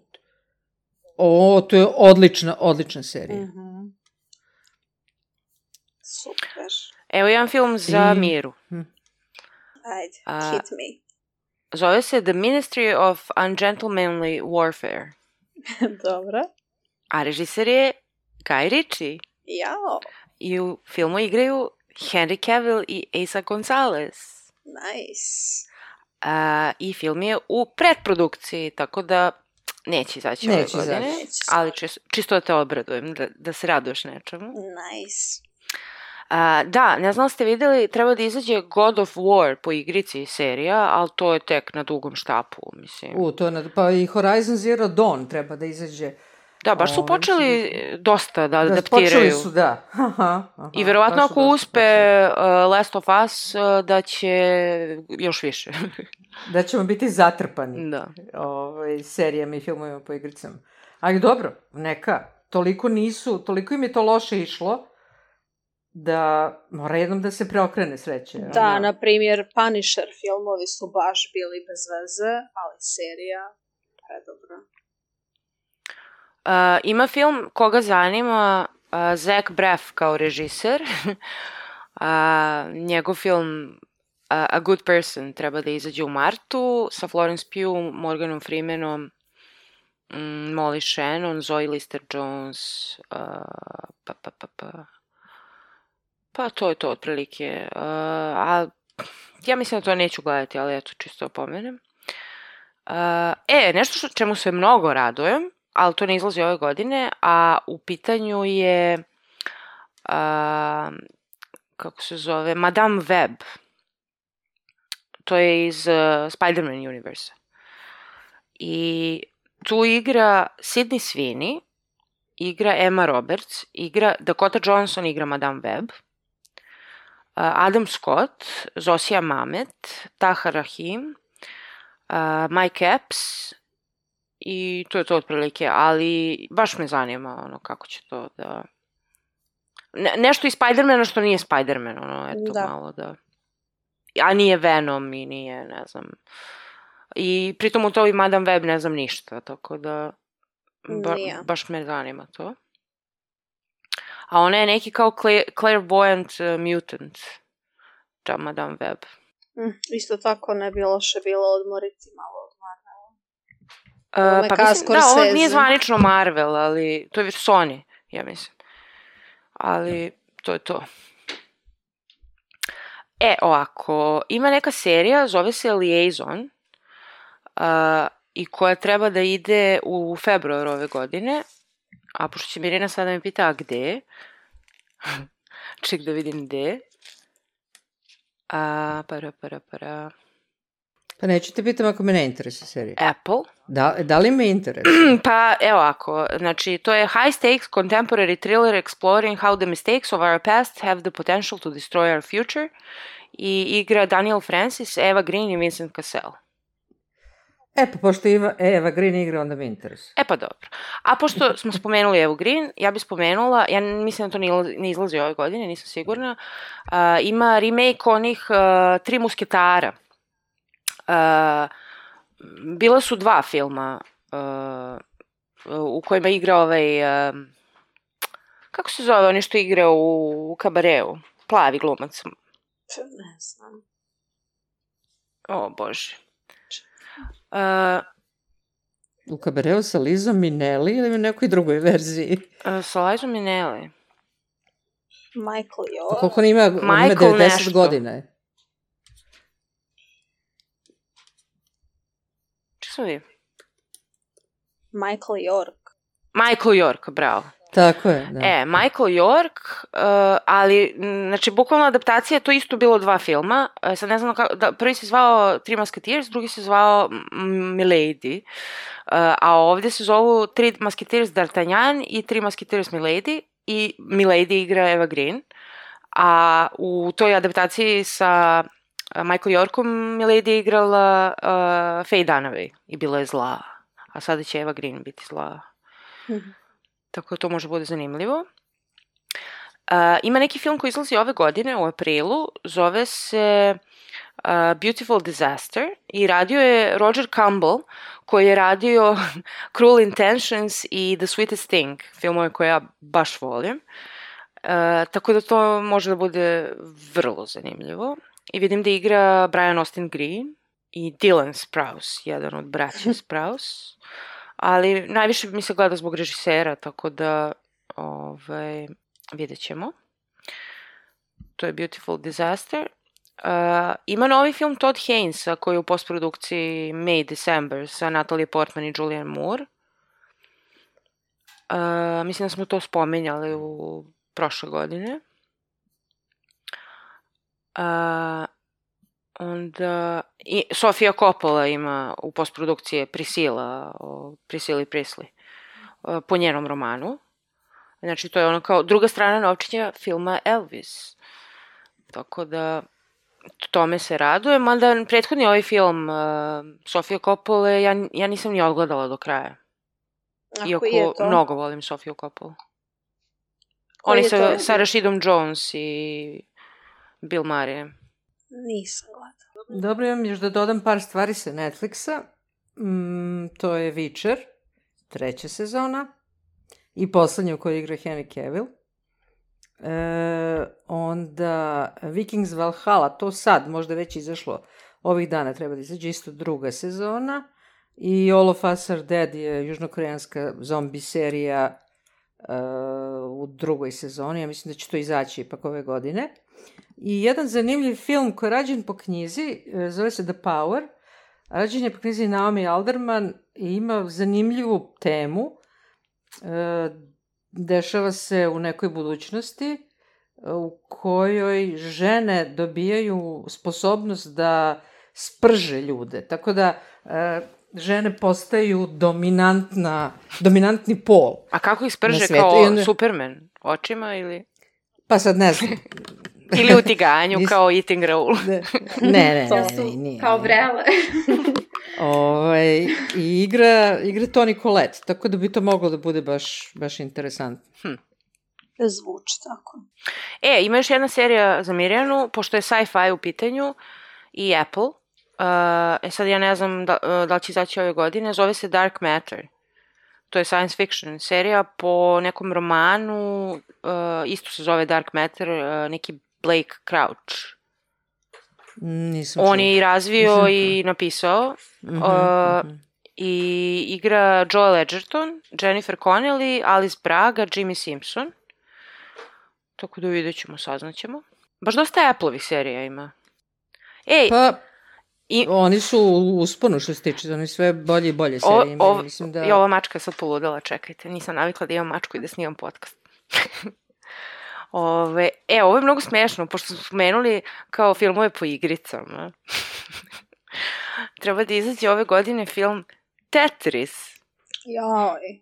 O, to je odlična, odlična serija. Mhm. Super. Evo jedan film za I- Miru. Ajde, A- hit me. Zove se The Ministry of Ungentlemanly Warfare. <laughs> Dobro. A režiser je Guy Ritchie. Jao, I u filmu igraju Henry Cavill i Asa Gonzalez. nice. A, I film je u predprodukciji, tako da neće izaći ove godine. izaći. Ali čisto, čisto da te obradujem, da, da se raduješ nečemu. Nice. A, da, ne znam da ste videli, treba da izađe God of War po igrici serija, ali to je tek na dugom štapu, mislim. U, to je, na- pa i Horizon Zero Dawn treba da izađe. Da, baš su Ovaj, počeli mislim dosta da Da, adaptiraju. počeli su, da. <laughs> Aha, aha, I verovatno ako dosta uspe počeli. uh, Last of Us, uh, da će još više. <laughs> Da ćemo biti zatrpani da. ovaj, serijama i filmovima po igricama. Ali dobro, neka. Toliko nisu, toliko im je to loše išlo, da mora jednom da se preokrene sreće. Da, ono. na primjer, Punisher filmovi su baš bili bez veze, ali serija predobra. Uh, ima film koga zanima uh, Zach Braff kao režiser. <laughs> uh, njegov film uh, A Good Person treba da izađe u martu sa Florence Pugh, Morganom Freemanom, mm, Molly Shannon, Zoe Lister-Jones, uh, pa, pa, pa, pa. Pa to je to otprilike. Uh, a ja mislim da to neću gledati, ali eto, čisto opomenem. Uh, e, nešto što, čemu se mnogo radujem, ali to ne izlazi ove godine, a u pitanju je, a, kako se zove, Madame Web. To je iz uh, Spider-Man universe. I tu igra Sidney Sweeney, igra Emma Roberts, igra Dakota Johnson igra Madame Web, Adam Scott, Zosija Mamet, Taha Rahim, Mike Epps i to je to otprilike, ali baš me zanima ono kako će to da... Ne, nešto iz Spidermana što nije Spiderman, ono, eto da. malo da... A nije Venom i nije, ne znam... I pritom u to i Madame Web ne znam ništa, tako da... Ba, nije. baš me zanima to. A ona je neki kao clairvoyant uh, mutant, ta Madame Web. Mm, isto tako ne bi loše bilo odmoriti malo. Uh, pa mislim, da, ovo nije zvanično Marvel, ali to je već Sony, ja mislim. Ali to je to. E, ovako, ima neka serija, zove se Liaison, uh, i koja treba da ide u februar ove godine, a pošto će Mirina sada me pita, a gde? <laughs> Ček da vidim gde. A, para, para, para. Pa neću te pitam ako me ne interesuje serija. Apple. Da, da li me interesuje? <clears throat> pa evo ako, znači to je high stakes contemporary thriller exploring how the mistakes of our past have the potential to destroy our future i igra Daniel Francis, Eva Green i Vincent Cassell. E, pa pošto Eva, Eva Green igra, onda mi interesuje. E pa dobro. A pošto smo spomenuli Evu Green, ja bih spomenula, ja mislim da to ne izlazi ove godine, nisam sigurna, uh, ima remake onih uh, Tri musketara. Uh, bila su dva filma uh, u kojima igra ovaj... Uh, kako se zove, oni što igra u, u kabareu? Plavi glumac. Ne znam. O, bože. Uh, u kabareu sa Lizom Minelli ili u nekoj drugoj verziji? Uh, sa Lizom Minelli. Michael York. Pa koliko on ima? On ima 90 nešto. godina. Če sam vi? Michael York. Michael York, bravo. Tako je, da. E, Michael York, uh, ali, znači, bukvalno adaptacija, to isto bilo dva filma. Uh, sad ne znam kako, da, prvi se zvao Three Musketeers, drugi se zvao Milady. Uh, a ovde se zovu Three Musketeers D'Artagnan i Three Musketeers Milady. I Milady igra Eva Green. A u toj adaptaciji sa Michael Yorkom je igrala uh, Faye Dunaway i bila je zla. A sada će Eva Green biti zla. Mm -hmm. Tako da to može bude zanimljivo. Uh, ima neki film koji izlazi ove godine u aprilu, zove se uh, Beautiful Disaster i radio je Roger Campbell koji je radio <laughs> Cruel Intentions i The Sweetest Thing, filmove koje ja baš volim. Uh, tako da to može da bude vrlo zanimljivo. I vidim da igra Brian Austin Green i Dylan Sprouse, jedan od braća <laughs> Sprouse ali najviše mi se gleda zbog režisera, tako da ovaj, vidjet ćemo. To je Beautiful Disaster. Uh, ima novi film Todd Hainesa koji je u postprodukciji May December sa Natalie Portman i Julianne Moore. Uh, mislim da smo to spomenjali u prošle godine. Uh, Onda, i Sofia Coppola ima u postprodukcije Prisila, o Prisili Prisli, po njenom romanu. Znači, to je ono kao druga strana novčinja filma Elvis. Tako da, tome se raduje, mada prethodni ovaj film uh, Sofia Coppola, ja, ja nisam ni odgledala do kraja. Ako Iako je to? mnogo volim Sofiju Coppola. Oni sa, sa Rashidom Jones i Bill Murray. Nisam gledala. Dobro, imam još da dodam par stvari sa Netflixa. Mm, to je Witcher, treća sezona i poslednja u kojoj igra Henry Cavill. E, onda Vikings Valhalla, to sad, možda već izašlo ovih dana, treba da izađe isto druga sezona. I All of Us Are Dead je južnokoreanska zombi serija uh, u drugoj sezoni. Ja mislim da će to izaći ipak ove godine. I jedan zanimljiv film koji je rađen po knjizi, e, zove se The Power, rađen je po knjizi Naomi Alderman i ima zanimljivu temu, E, dešava se u nekoj budućnosti e, u kojoj žene dobijaju sposobnost da sprže ljude. Tako da žene postaju dominantna, dominantni pol. A kako ih sprže kao Superman? Očima ili... Pa sad ne znam. <laughs> Ili u tiganju Nis- kao eating Raoul? <laughs> Ne, ne, ne, To ne, su ne, nije. kao vrele. <laughs> Ovaj, I igra, igra Toni Collette, tako da bi to moglo da bude baš, baš interesantno. Zvuči tako. E, ima još jedna serija za Mirjanu, pošto je sci-fi u pitanju i Apple. Uh, e sad ja ne znam da, uh, da li će izaći ove godine, zove se Dark Matter. To je science fiction serija po nekom romanu, uh, isto se zove Dark Matter, uh, neki Blake Crouch. Nisam On je i razvio Nisam i napisao Mhm, uh, mhm. i igra Joel Edgerton, Jennifer Connelly, Alice Braga, Jimmy Simpson. Tako da vidjet ćemo, saznaćemo. Baš dosta Apple-ovih serija ima. Ej, Pa, i, oni su u usponu što se tiče, oni sve bolje i bolje serije imaju. Mislim da... i ova mačka je sad poludela, čekajte, nisam navikla da imam mačku i da snimam podcast. <laughs> Ove, e, ovo je mnogo smešno, pošto smo spomenuli kao filmove po igricama. <laughs> Treba da izađe ove godine film Tetris. Joj.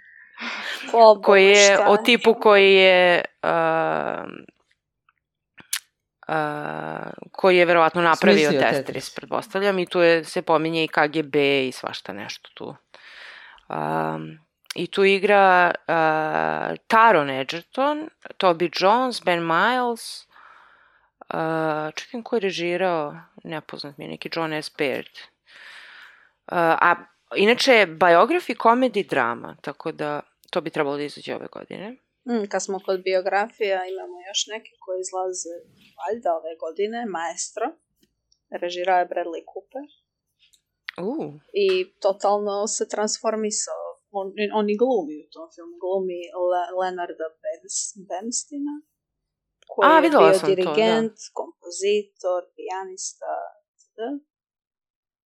<laughs> Ko koji je šta? o tipu koji je uh, uh, koji je verovatno napravio Smislio Tetris, Tetris. pretpostavljam, i tu je, se pominje i KGB i svašta nešto tu. Um, I tu igra uh, Taron Egerton, Toby Jones, Ben Miles, uh, čekam ko je režirao, nepoznat mi je, neki John S. Baird. Uh, a inače biografi, komedi, drama, tako da to bi trebalo da izađe ove godine. Mm, kad smo kod biografija, imamo još neke koje izlaze valjda ove godine. Maestro. Režirao je Bradley Cooper. Uh, I totalno se transformisao. On, on i glumi u tom filmu. Glumi Le, Leonarda Bens, Benstina. Koji A, je bio sam to, da. dirigent, kompozitor, pijanista. itd.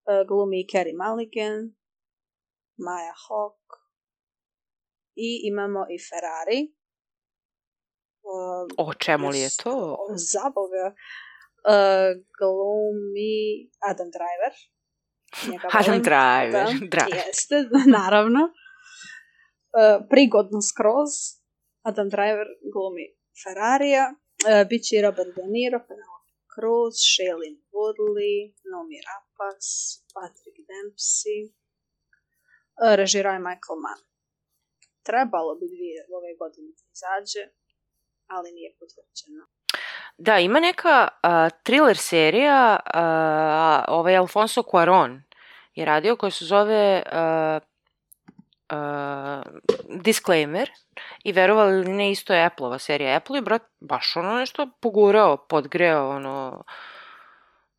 E, Glumi i Carey Mulligan. Maya Hawke. I imamo i Ferrari. E, o čemu li je to? Za Boga. Uh, glumi Adam Driver. Njega Adam volim. Driver, Da, Driver. jeste, <laughs> naravno. Uh, prigodno skroz. Adam Driver glumi Ferrarija. Uh, Biće i Robert De Niro, Penelope Cruz, Shailene Woodley, Nomi Rapax, Patrick Dempsey. Uh, režirao je Michael Mann. Trebalo bi dvije ove godine da izađe, ali nije potvrđeno. Da, ima neka uh, thriller serija, uh, ovaj Alfonso Cuaron je radio, koja se zove uh, uh, Disclaimer i verovali ili ne, isto je Apple-ova serija. Apple je, brat, baš ono nešto pogurao, podgreo, ono,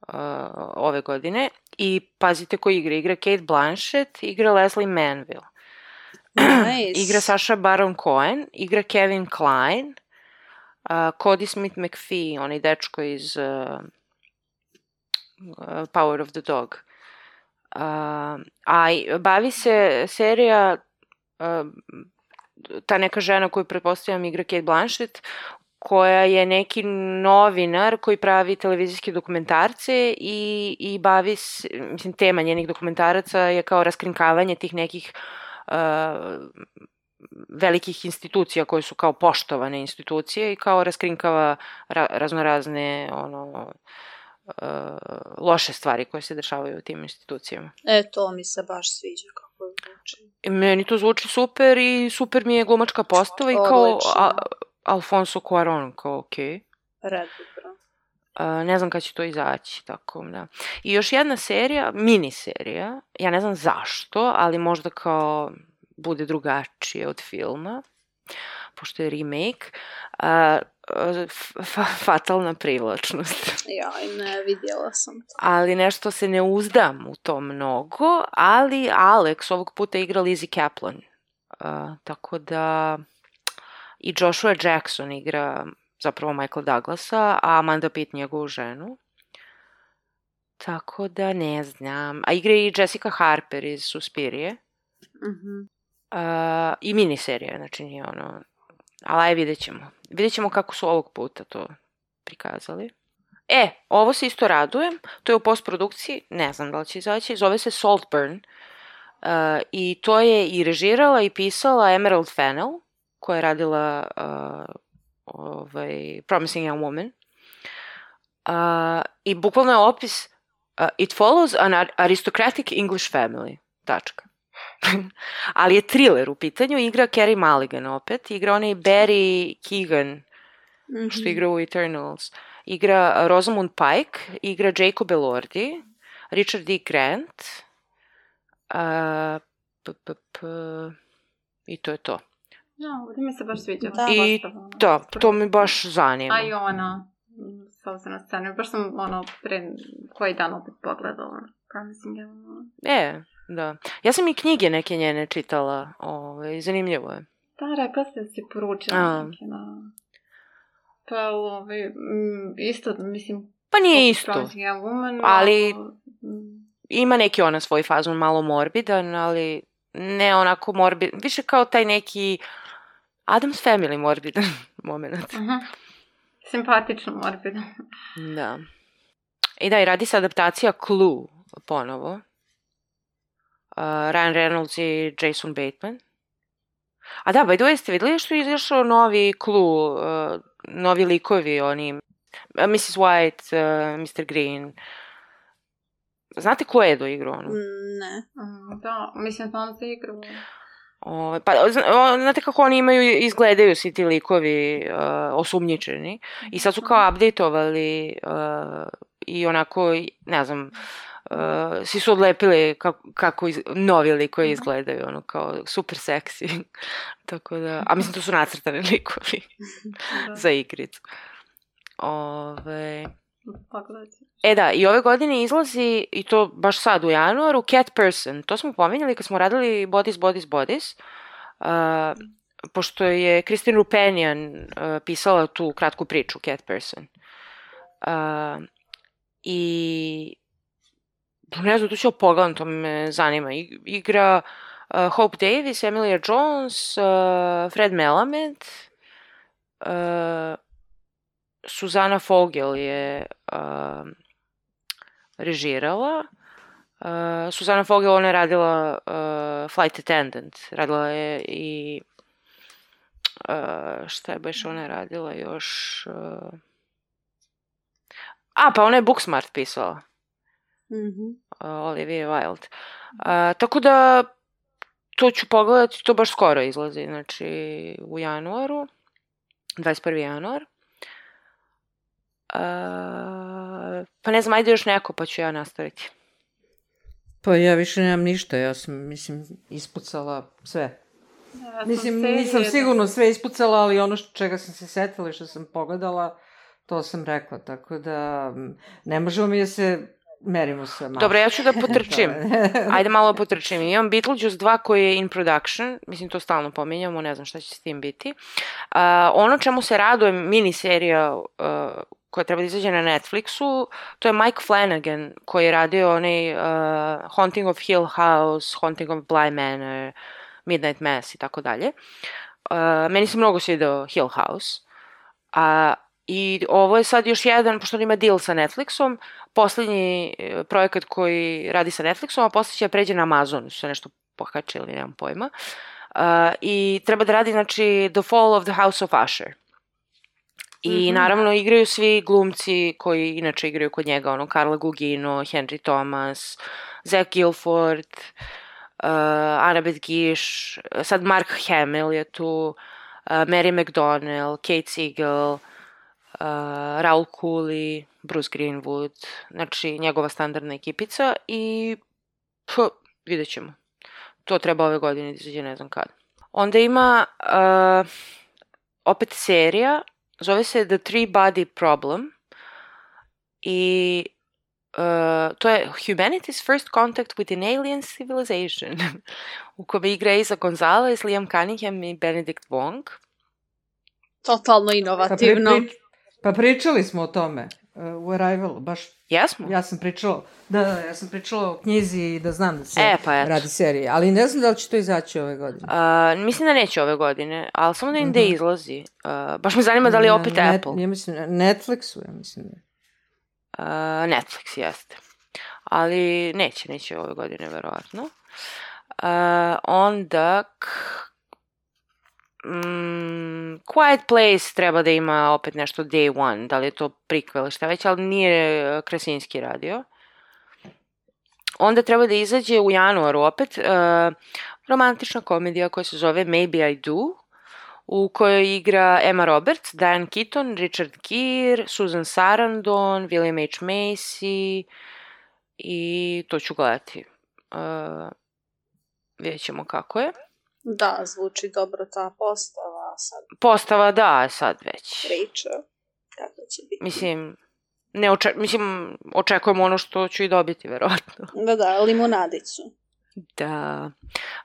uh, ove godine. I pazite ko igra. Igra Kate Blanchett, igra Leslie Manville. <clears throat> Nice. Igra Saša Baron Cohen, igra Kevin Klein, uh, Cody Smith McPhee, onaj dečko iz uh, uh, Power of the Dog. A bavi se serija ta neka žena koju pretpostavljam igra Kate Blanchett, koja je neki novinar koji pravi televizijske dokumentarce i, i bavi se, mislim, tema njenih dokumentaraca je kao raskrinkavanje tih nekih uh, velikih institucija koje su kao poštovane institucije i kao raskrinkava ra raznorazne ono, loše stvari koje se dešavaju u tim institucijama. E, to mi se baš sviđa kako zvuči. Meni to zvuči super i super mi je glumačka postava i kao Odlično. a, Alfonso Cuaron, kao okej. Okay. Predobro. Uh, ne znam kad će to izaći, tako da. I još jedna serija, mini serija, ja ne znam zašto, ali možda kao bude drugačije od filma, pošto je remake, uh, fa fatalna privlačnost. Ja, ne, vidjela sam to. ali nešto se ne uzdam u to mnogo, ali Alex ovog puta igra Lizzie Kaplan. Uh, tako da i Joshua Jackson igra zapravo Michael Douglasa, a Amanda Pitt njegovu ženu. Tako da ne znam. A igra i Jessica Harper iz Suspirije. Mhm. Uh, I miniserija, znači nije ono... Ali aj vidjet ćemo. Vidjet ćemo kako su ovog puta to prikazali. E, ovo se isto radujem. To je u postprodukciji, ne znam da li će izaći. Zove se Saltburn. Uh, I to je i režirala i pisala Emerald Fennell, koja je radila uh, ovaj, Promising Young Woman. Uh, I bukvalno je opis uh, It follows an aristocratic English family. Tačka. Ali je thriller u pitanju, igra Carey Mulligan opet, igra onaj Barry Keegan, mm -hmm. što igra u Eternals, igra Rosamund Pike, igra Jacob Elordi, Richard D. Grant, uh, p, p, p, i to je to. Ja, ovdje mi se baš sviđa. Da, I da, to mi baš zanima. A i ona, s obzirom na scenu, baš sam ono pre koji dan opet pogledala. Promising E, da. Ja sam i knjige neke njene čitala, ove, zanimljivo je. Da, rekla se da si poručila A. neke, da. Pa, ove, isto, mislim... Pa nije isto. Woman, ali ima neki ona svoj fazon, malo morbidan, ali ne onako morbid, više kao taj neki Adam's Family morbidan <laughs> moment. Uh -huh. Simpatično morbidan. Da. I da, i radi se adaptacija Clue ponovo. Uh, Ryan Reynolds i Jason Bateman. A da, by the way, ste videli što je izašao novi Clue, uh, novi likovi, oni, uh, Mrs. White, uh, Mr. Green. Znate ko je do igru? Ne. Mm, da, mislim da za igru. O, pa, znate kako oni imaju, izgledaju svi ti likovi uh, osumnjičeni i sad su kao updateovali uh, i onako, ne znam, uh, svi su odlepili kako, kako iz, novi likovi mhm. izgledaju, ono kao super seksi. <laughs> Tako da, a mislim to su nacrtani <laughs> likovi da. za igricu. Ove... E da, i ove godine izlazi, i to baš sad u januaru, Cat Person. To smo pominjali kad smo radili Bodies, Bodies, Bodies. Uh, pošto je Kristin Rupenian uh, pisala tu kratku priču, Cat Person. Uh, I ne znam, tu ću pogledam, to me zanima. I, igra uh, Hope Davis, Emilia Jones, uh, Fred Melamed, uh, Suzana Fogel je uh, režirala. Uh, Suzana Fogel, ona je radila uh, Flight Attendant. Radila je i... Uh, šta je baš ona radila još... Uh... A, pa ona je Booksmart pisala. Mm -hmm. Olivia Wilde. Uh, tako da to ću pogledati, to baš skoro izlazi, znači u januaru, 21. januar. Uh, pa ne znam, ajde još neko, pa ću ja nastaviti. Pa ja više nemam ništa, ja sam, mislim, ispucala sve. Ja mislim, nisam sigurno sve ispucala, ali ono što, čega sam se setila i što sam pogledala, to sam rekla, tako da ne možemo mi da se merimo sve malo. Dobro, ja ću da <laughs> potrčim. <laughs> Ajde malo potrčim. Imam Beetlejuice 2 koji je in production, mislim to stalno pominjamo, ne znam šta će s tim biti. Uh, ono čemu se radujem, mini serija uh, koja treba da izađe na Netflixu, to je Mike Flanagan koji je radio onaj uh, Haunting of Hill House, Haunting of Bly Manor, Midnight Mass i tako dalje. Uh, meni se mnogo svidao Hill House. A, I ovo je sad još jedan, pošto on ima deal sa Netflixom, poslednji uh, projekat koji radi sa Netflixom, a posle će da pređe na Amazon, su nešto pokačili, nemam pojma. Uh, I treba da radi, znači, The Fall of the House of Usher. I mm -hmm. naravno igraju svi glumci koji inače igraju kod njega, ono Carla Gugino, Henry Thomas, Zach Gilford, uh, Annabeth Gish, sad Mark Hamill je tu, uh, Mary McDonnell, Kate Siegel, uh, Raul Cooley, Bruce Greenwood, znači njegova standardna ekipica i ph, vidjet ćemo. To treba ove godine da izađe ne znam kad. Onda ima uh, opet serija zove se The Three Body Problem i uh, to je Humanity's First Contact with an Alien Civilization <laughs> u kome igra Isa Gonzalez, Liam Cunningham i Benedict Wong. Totalno inovativno. Pri, pri, pa pričali smo o tome. uh, u Arrivalu, baš Jesmo? ja sam pričala, da, da, ja sam pričala o knjizi i da znam da se E, pa eto. radi serija, ali ne znam da li će to izaći ove godine. Uh, mislim da neće ove godine, ali samo da im gde izlazi. Uh, baš me zanima da li je opet net- Apple. Ja mislim, Netflixu, ja mislim da. Uh, Netflix jeste. Ali neće, neće ove godine, verovatno. Uh, onda... Mm, Quiet Place treba da ima opet nešto day one, da li je to prikvel ili šta već, ali nije Krasinski radio. Onda treba da izađe u januaru opet uh, romantična komedija koja se zove Maybe I Do, u kojoj igra Emma Roberts, Diane Keaton, Richard Gere, Susan Sarandon, William H. Macy i to ću gledati. Uh, vidjet ćemo kako je. Da, zvuči dobro ta postava, sad Postava da, sad već. priča kako će biti. Mislim, ne oče, mislim, očekujem ono što ću i dobiti, verovatno. <laughs> Da, da, limunadicu. Da.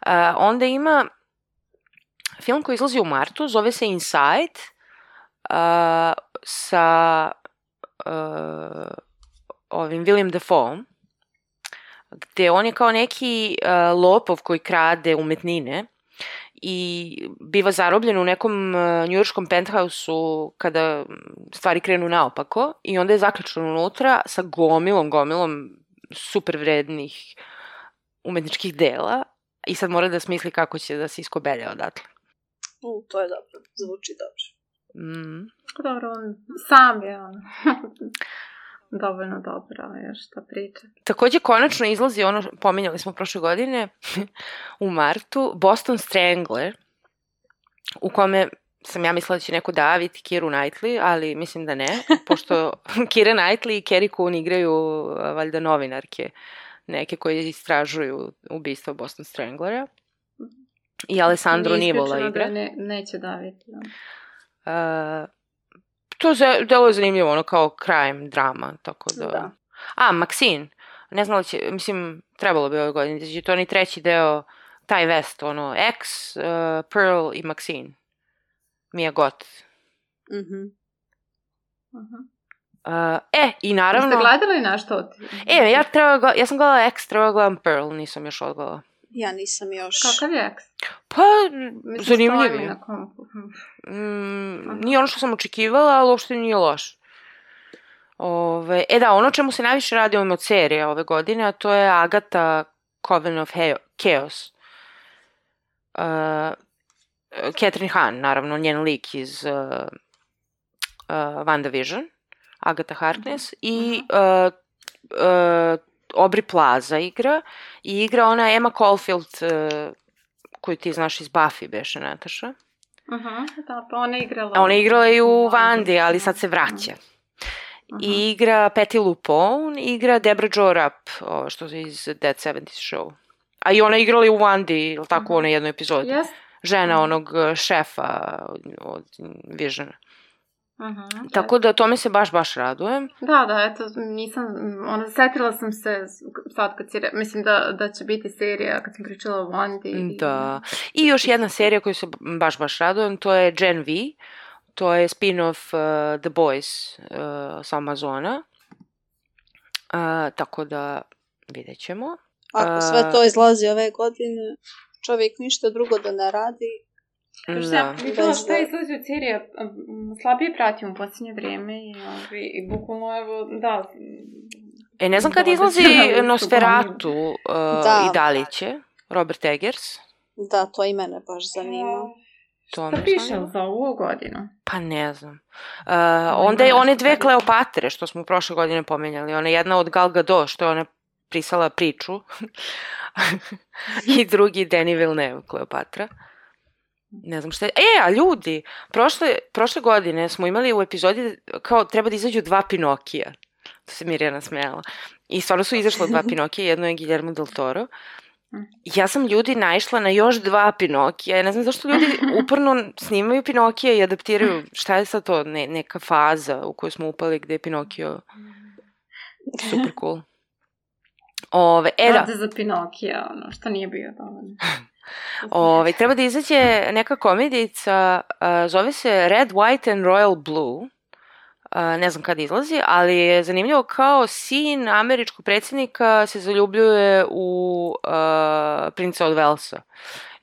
Uh, onda ima film koji izlazi u martu, zove se Inside, uh, sa uh, ovim William Dafoe, gde on je kao neki uh, lopov koji krade umetnine i biva zarobljen u nekom uh, njujorškom penthausu kada stvari krenu naopako i onda je zaključan unutra sa gomilom, gomilom super vrednih umetničkih dela i sad mora da smisli kako će da se iskobelja odatle. U, to je dobro, zvuči dobro. Mm. Dobro, on sam je on. <laughs> dovoljno dobro još da priča. Takođe, konačno izlazi ono, pominjali smo prošle godine, <laughs> u martu, Boston Strangler, u kome sam ja mislila da će neko daviti Kiru Knightley, ali mislim da ne, <laughs> pošto <laughs> Kira Knightley i Carrie Coon igraju valjda novinarke, neke koje istražuju ubistvo Boston Stranglera. I Alessandro Nivola isključeno igra. Da ne, neće daviti. Da. Uh, to za, delo je zanimljivo, ono kao crime, drama, tako da... Da. A, Maxine. Ne znam da li će, mislim, trebalo bi ove godine, da će to ni treći deo, taj vest, ono, X, uh, Pearl i Maxine. Mia Goth. Mhm. Uh-huh. Uh, e, i naravno... Jeste gledali nešto od... E, ja, treba, ja sam gledala X, treba da gledam Pearl, nisam još odgledala. Ja nisam još... Kakav je X? Pa, Mislim, zanimljiv je. Mm, nije ono što sam očekivala, ali uopšte nije loš. Ove, e da, ono čemu se najviše radi ovim od serije ove godine, a to je Agatha Coven of Heo- Chaos. Uh, Catherine Hahn, naravno, njen lik iz uh, uh, WandaVision, Agatha Harkness, i uh, uh, Aubrey Plaza igra, i igra ona Emma Caulfield, uh, koju ti znaš iz Buffy, beše Nataša. Uh-huh. Da, pa ona je igrala... Ona je igrala i u Vandi, ali sad se vraća. I igra Patty LuPone, igra Debra Jo Rapp, ovo što je iz Dead 70 Show. A i ona je igrala i u Vandi, ili tako, u onoj jednoj epizodi. Jes? Žena onog uh, šefa od Visiona. Uh-huh. Tako da tome se baš, baš radujem. Da, da, eto, nisam, ono, setila sam se sad kad si, re, mislim da, da će biti serija kad sam pričala o Wandi. i- Da. I još jedna serija koju se baš, baš radujem, to je Gen V. To je spin-off uh, The Boys uh, sa Amazona. Uh, tako da vidjet ćemo. Ako sve to izlazi ove godine, čovjek ništa drugo da ne radi. Još sam ja Da. pitala Bez šta da- izlazi od serije, m, slabije pratim u posljednje vrijeme i, ovi, i bukvalno evo, da. E, ne znam kad izlazi Nosferatu uh, Da. i da li će. Robert Eggers. Da, to i mene baš zanima. To Šta piše za ovu godinu? Pa ne znam. Uh, onda je one dve Kleopatre što smo prošle godine pomenjali. Ona jedna od Gal Gadot što je ona prisala priču. <laughs> I drugi Denis Villeneuve Kleopatra. Ne znam šta je. E, a ljudi, prošle, prošle godine smo imali u epizodi kao treba da izađu dva Pinokija. To se Mirjana smejala. I stvarno su izašla dva <laughs> Pinokija, jedno je Guillermo del Toro. Ja sam ljudi naišla na još dva Pinokija. Ja ne znam zašto ljudi <laughs> uporno snimaju Pinokija i adaptiraju. Šta je sad to? Ne, neka faza u kojoj smo upali gde je Pinokio super cool. Ove, e da, Rade za Pinokija, ono, što nije bio dovoljno. <laughs> ove, treba da izađe neka komedijica, a, zove se Red, White and Royal Blue. ne znam kad izlazi, ali je zanimljivo kao sin američkog predsjednika se zaljubljuje u uh, princa od Velsa.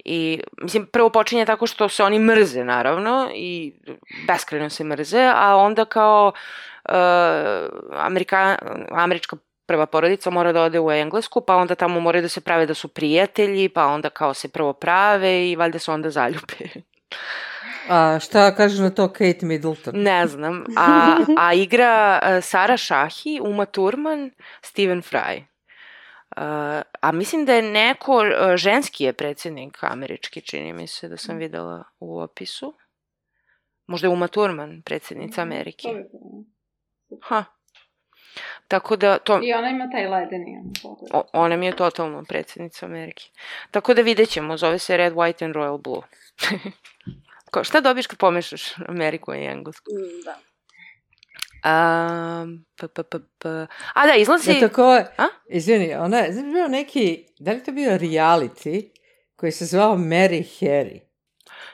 I, mislim, prvo počinje tako što se oni mrze, naravno, i beskreno se mrze, a onda kao uh, Amerika, američka prva porodica mora da ode u Englesku, pa onda tamo moraju da se prave da su prijatelji, pa onda kao se prvo prave i valjda se onda zaljube. A šta kaže na to Kate Middleton? Ne znam. A, a igra Sara Shahi, Uma Thurman, Stephen Fry. Uh, a mislim da je neko, uh, ženski je predsednik američki, čini mi se da sam videla u opisu. Možda je Uma Thurman, predsednica Amerike. Ha. Tako da to... I ona ima taj ledeni. O, ona mi je totalno predsednica Amerike. Tako da vidjet ćemo, zove se Red, White and Royal Blue. <laughs> Ko, šta dobiš kad pomešaš Ameriku i Englesku? Mm, Da. A, p, p, p, p. A da, izlazi... Ja tako, A? izvini, ona je znači, bio neki, da li to bio reality koji se zvao Mary Harry?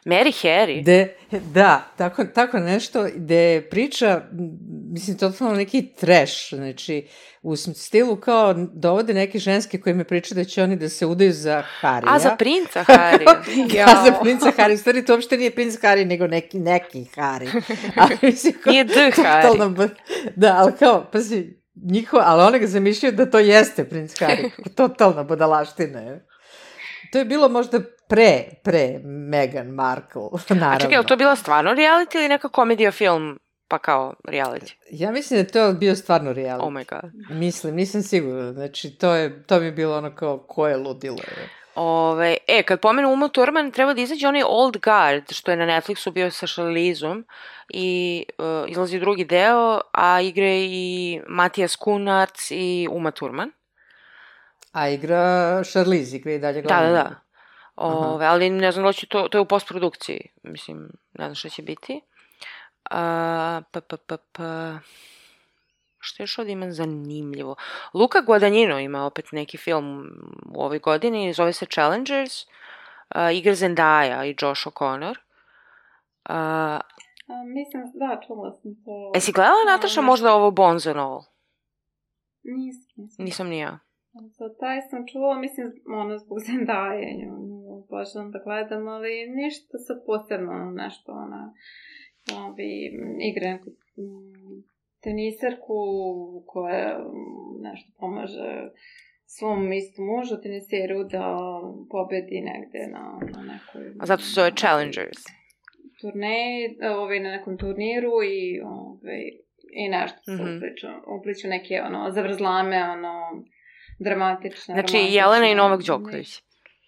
Mary Harry. De, da, tako, tako nešto, gde priča, mislim, totalno neki trash, znači, u stilu kao dovode neke ženske koje me pričaju da će oni da se udaju za Harija. A, za princa Harry. <laughs> Ja, <laughs> za princa Harry. U stvari, to uopšte nije princ Harry, nego neki, neki Harry. <laughs> Ali, mislim, kao, Nije totalno b- Da, ali kao, pazi, njihovo, ali one ga zamišljaju da to jeste princ Harry. Totalna budalaština je. To je bilo možda pre, pre Meghan Markle, naravno. <laughs> A čekaj, je li to bila stvarno reality ili neka komedija film pa kao reality? Ja mislim da je to bio stvarno reality. Oh my god. Mislim, nisam sigurna. Znači, to, je, to mi je bilo ono kao, ko je ludilo. Je. Ove, e, kad pomenu Uma Thurman, treba da izađe onaj Old Guard, što je na Netflixu bio sa Charlizeom i uh, izlazi drugi deo, a igre i Matijas Kunarc i Uma Thurman. A igra Charlize, igra i dalje Da, da, glavnu. da. Ove, ali ne znam da će to, to je u postprodukciji, mislim, ne znam šta će biti. A, pa, pa, pa, pa, što još ovdje ima zanimljivo? Luka Guadagnino ima opet neki film u ovoj godini, zove se Challengers, a, igra Zendaya i Josh O'Connor. A, A, mislim, da, čula sam to. jesi gledala, Da, Nataša, možda ovo and All? Nisam, nisam. Ni ja. Za taj sam čula, mislim, ono, zbog Zendaje, nju, obožavam da gledam, ali ništa sad posebno, nešto, ona, ovi, igra neku mm, tenisarku koja mm, nešto pomaže svom istom mužu, teniseru, da pobedi negde na, na nekoj... A zato se zove Challengers. turneji, ovaj, na nekom turniru i, ovaj, i nešto se Mhm. upliču, upliču neke, ono, zavrzlame, ono, dramatične, Znači, romantične, Jelena i Novak Đoković.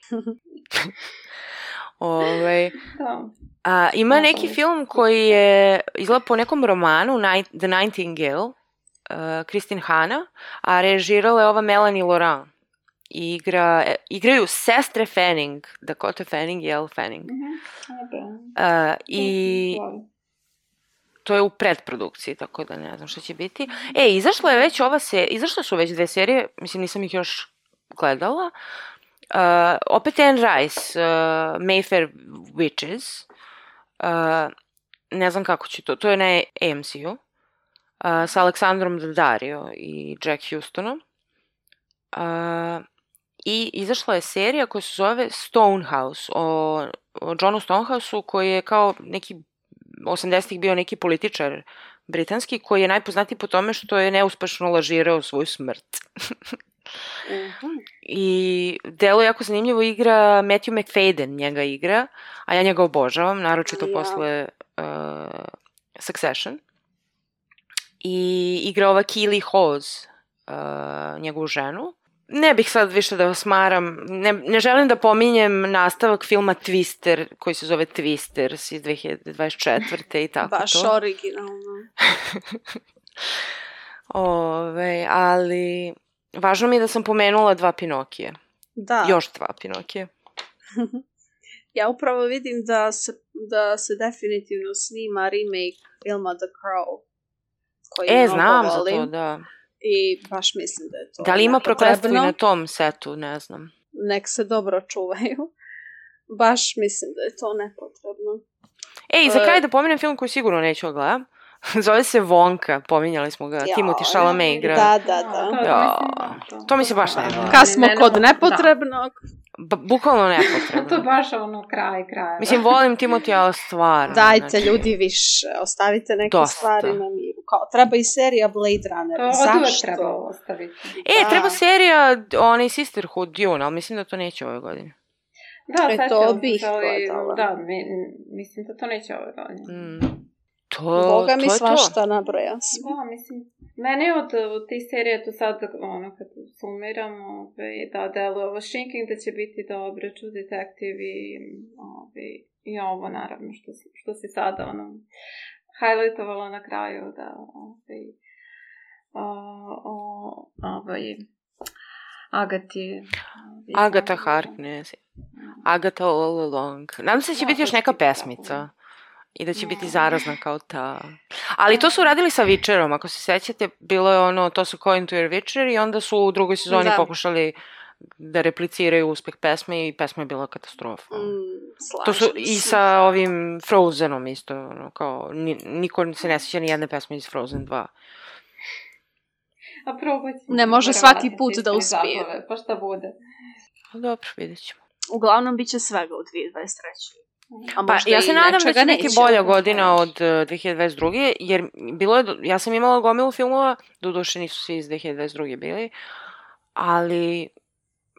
<laughs> <laughs> Ove, Da. A, ima Da, neki ali- film koji je izgleda po nekom romanu The Nightingale, uh, Kristin Hanna, a režirala je ova Melanie Laurent. I igra, e, igraju sestre Fanning, Dakota Fanning i Elle Fanning. Uh, I to je u predprodukciji, tako da ne znam šta će biti. E, izašla je već ova se, izašle su već dve serije, mislim nisam ih još gledala. Uh, opet Anne Rice, uh, Mayfair Witches. Uh, ne znam kako će to, to je na AMC-u. Uh, sa Aleksandrom Daddario i Jack Houstonom. Uh, I izašla je serija koja se zove Stonehouse, o, o Johnu Stonehouse-u koji je kao neki 80-ih bio neki političar britanski koji je najpoznatiji po tome što je neuspešno lažirao svoju smrt. <laughs> I delo jako zanimljivo igra Matthew McFadden, njega igra, a ja njega obožavam, naročito Ja. posle uh, Succession. I igra ova Keely Hawes, uh, njegovu ženu. Ne bih sad više da vas maram, ne, ne želim da pominjem nastavak filma Twister, koji se zove Twisters iz 2024. i tako Baš to. originalno. <laughs> Ove, ali važno mi je da sam pomenula dva Pinokije. Da. Još dva Pinokije. <laughs> Ja upravo vidim da se, da se definitivno snima remake filma The Crow. Koji E, znam za volim. to, da. I baš mislim da je to Da li ima prokletstvo na tom setu, ne znam. Nek se dobro čuvaju. <laughs> Baš mislim da je to nepotrebno. E, i za E. kraj da pomenem film koji sigurno neću da gledam. <laughs> Zove se Vonka, pominjali smo ga. Jao, Timothy Chalamet igra. Da, da, da. To, Ja, mislim, to mi se baš ne Da, sviđa. ali Kad smo kod da. nepotrebnog, Ba, bukvalno <laughs> To nepotrebno. baš ono kraj kraja. Mislim, volim Timothy, ali stvarno. dajte znači, ljudi više, ostavite neke Dosta. stvari na miru. Kao, treba i serija Blade Runner. To od uvek Zašto? treba ostaviti. E, Da. treba serija onaj Sisterhood Dune, ali mislim da to neće ove godine. Da, E, to bih ali, gledala. Da, mi, mislim da to neće ove godine. Mm. To, Boga mi to svašta nabraja sam. Da, mislim, mene od, od tih serija tu sad, ono, kad sumiram, ove, da deluje ovo Shrinking da će biti dobro, True Detective i, ove, i ovo, naravno, što, što si sada, ono, highlightovala na kraju, da, ove, o, o, ovaj, Agati. to. Agatha Harkness. Agatha All Along. Nadam se da će Da, biti još to neka pesmica. I da će biti zarazna kao ta. Ali to su radili sa Witcherom, ako se sećate, bilo je ono, to su Coin to Your Witcher i onda su u drugoj sezoni Da. pokušali da repliciraju uspeh pesme i pesma je bila katastrofa. Mm, To su i sa ovim Frozenom isto, ono, kao, ni, niko se ne sjeća ni jedne pesme iz Frozen 2. A probat ćemo. Ne može Moram svaki put da uspije. Pa šta bude. Ali Dobro, vidjet ćemo. Uglavnom, bit će svega u 2023. A Pa ja se nadam da će biti neće. bolja godina od uh, 2022. Jer bilo je, ja sam imala gomilu filmova, doduše nisu svi iz 2022. bili, ali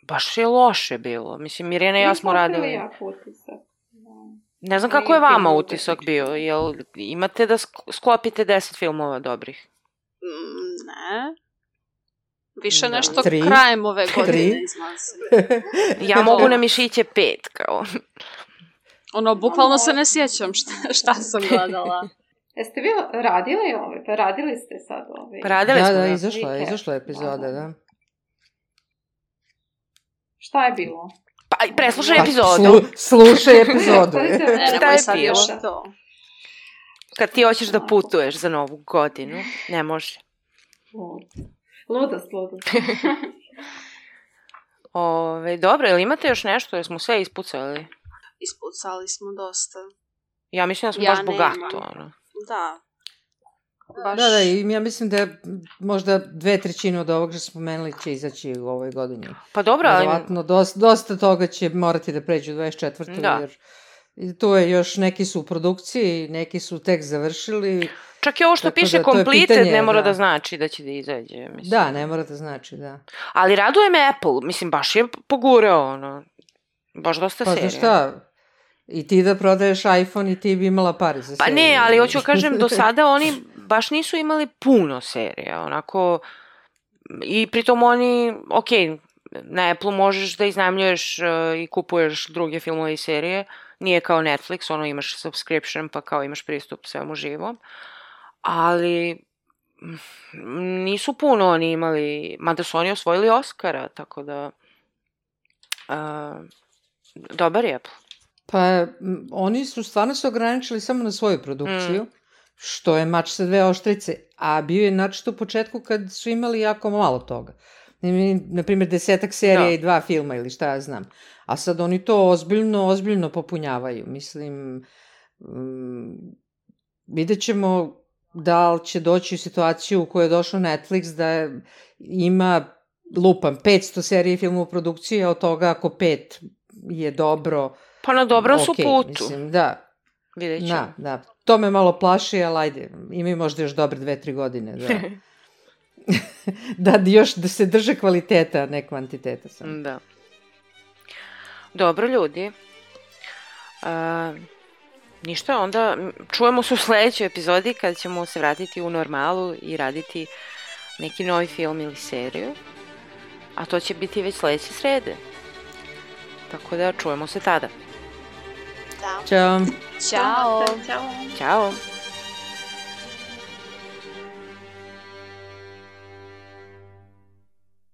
baš je loše bilo. Mislim, Mirjana i ja smo radili. Jak utisak. Da. Ne znam kako je vama utisak bio. Jel imate da sk- sklopite 10 filmova dobrih? Mm, ne. Više Da. nešto Tri. krajem ove godine Tri. izlazi. <laughs> <laughs> Ja mogu na mišiće pet, kao. Ono, bukvalno se ne sjećam šta, šta sam gledala. <laughs> Jeste vi radili ove? Pa radili ste sad ove? Radili da, smo, da, da. izašla je, izašla je epizoda, Da. Šta je bilo? Pa preslušaj Pa, epizodu. slu- slušaj epizodu. <laughs> Pa, Ne, Šta je sad bilo? još to. Kad ti hoćeš da putuješ za novu godinu, ne može. Lud. Ludost, ludost. <laughs> Ove, dobro, ili imate još nešto? Jer smo sve ispucali. Ispucali smo dosta. Ja mislim da smo Ja baš nemam. bogato. Ono. Da. Baš... Da, da, i ja mislim da je možda dve trećine od ovog što smo spomenuli će izaći u ovoj godini. Pa dobro, ali... Verovatno, dosta, dosta toga će morati da pređu u 24. Da. Jer i tu je još, neki su u produkciji, neki su tek završili. Čak i ovo što Tako piše da, completed pitanje, ne mora da. da znači da će da izađe. Mislim. Da, ne mora da znači, da. Ali raduje me Apple. Mislim, baš je pogurao, ono. Baš dosta Pa serija. za šta? I ti da prodaješ iPhone i ti bi imala pare za Pa seriju. ne, ali hoću kažem, do <laughs> sada oni baš nisu imali puno serija, onako, i pritom oni, ok, na Apple možeš da iznajmljuješ uh, i kupuješ druge filmove i serije, nije kao Netflix, ono imaš subscription pa kao imaš pristup svemu živom, ali mm, nisu puno oni imali, mada su oni osvojili Oscara, tako da uh, dobar je Apple. Pa oni su stvarno se ograničili samo na svoju produkciju, Mm. što je mač sa dve oštrice, a bio je način u početku kad su imali jako malo toga. Imali, Na primjer, desetak serija Da. i dva filma ili šta ja znam. A sad oni to ozbiljno, ozbiljno popunjavaju. Mislim, mm, vidjet ćemo da li će doći u situaciju u kojoj je došao Netflix da ima, lupam, 500 serija i filmova u produkciji, a od toga ako pet je dobro, Pa na dobrom su okej, putu, Mislim, da, vidjet ćemo. da, da. To me malo plaši, ali ajde, imaju možda još dobre dve, tri godine. Da, <laughs> da još da se drže kvaliteta, a ne kvantiteta. Samo. Da. Dobro, ljudi. A, ništa, onda čujemo se u sledećoj epizodi kad ćemo se vratiti u normalu i raditi neki novi film ili seriju. A to će biti već sledeće srede. Tako da čujemo se tada. Da. Ćao. Ćao. Ćao. Ćao!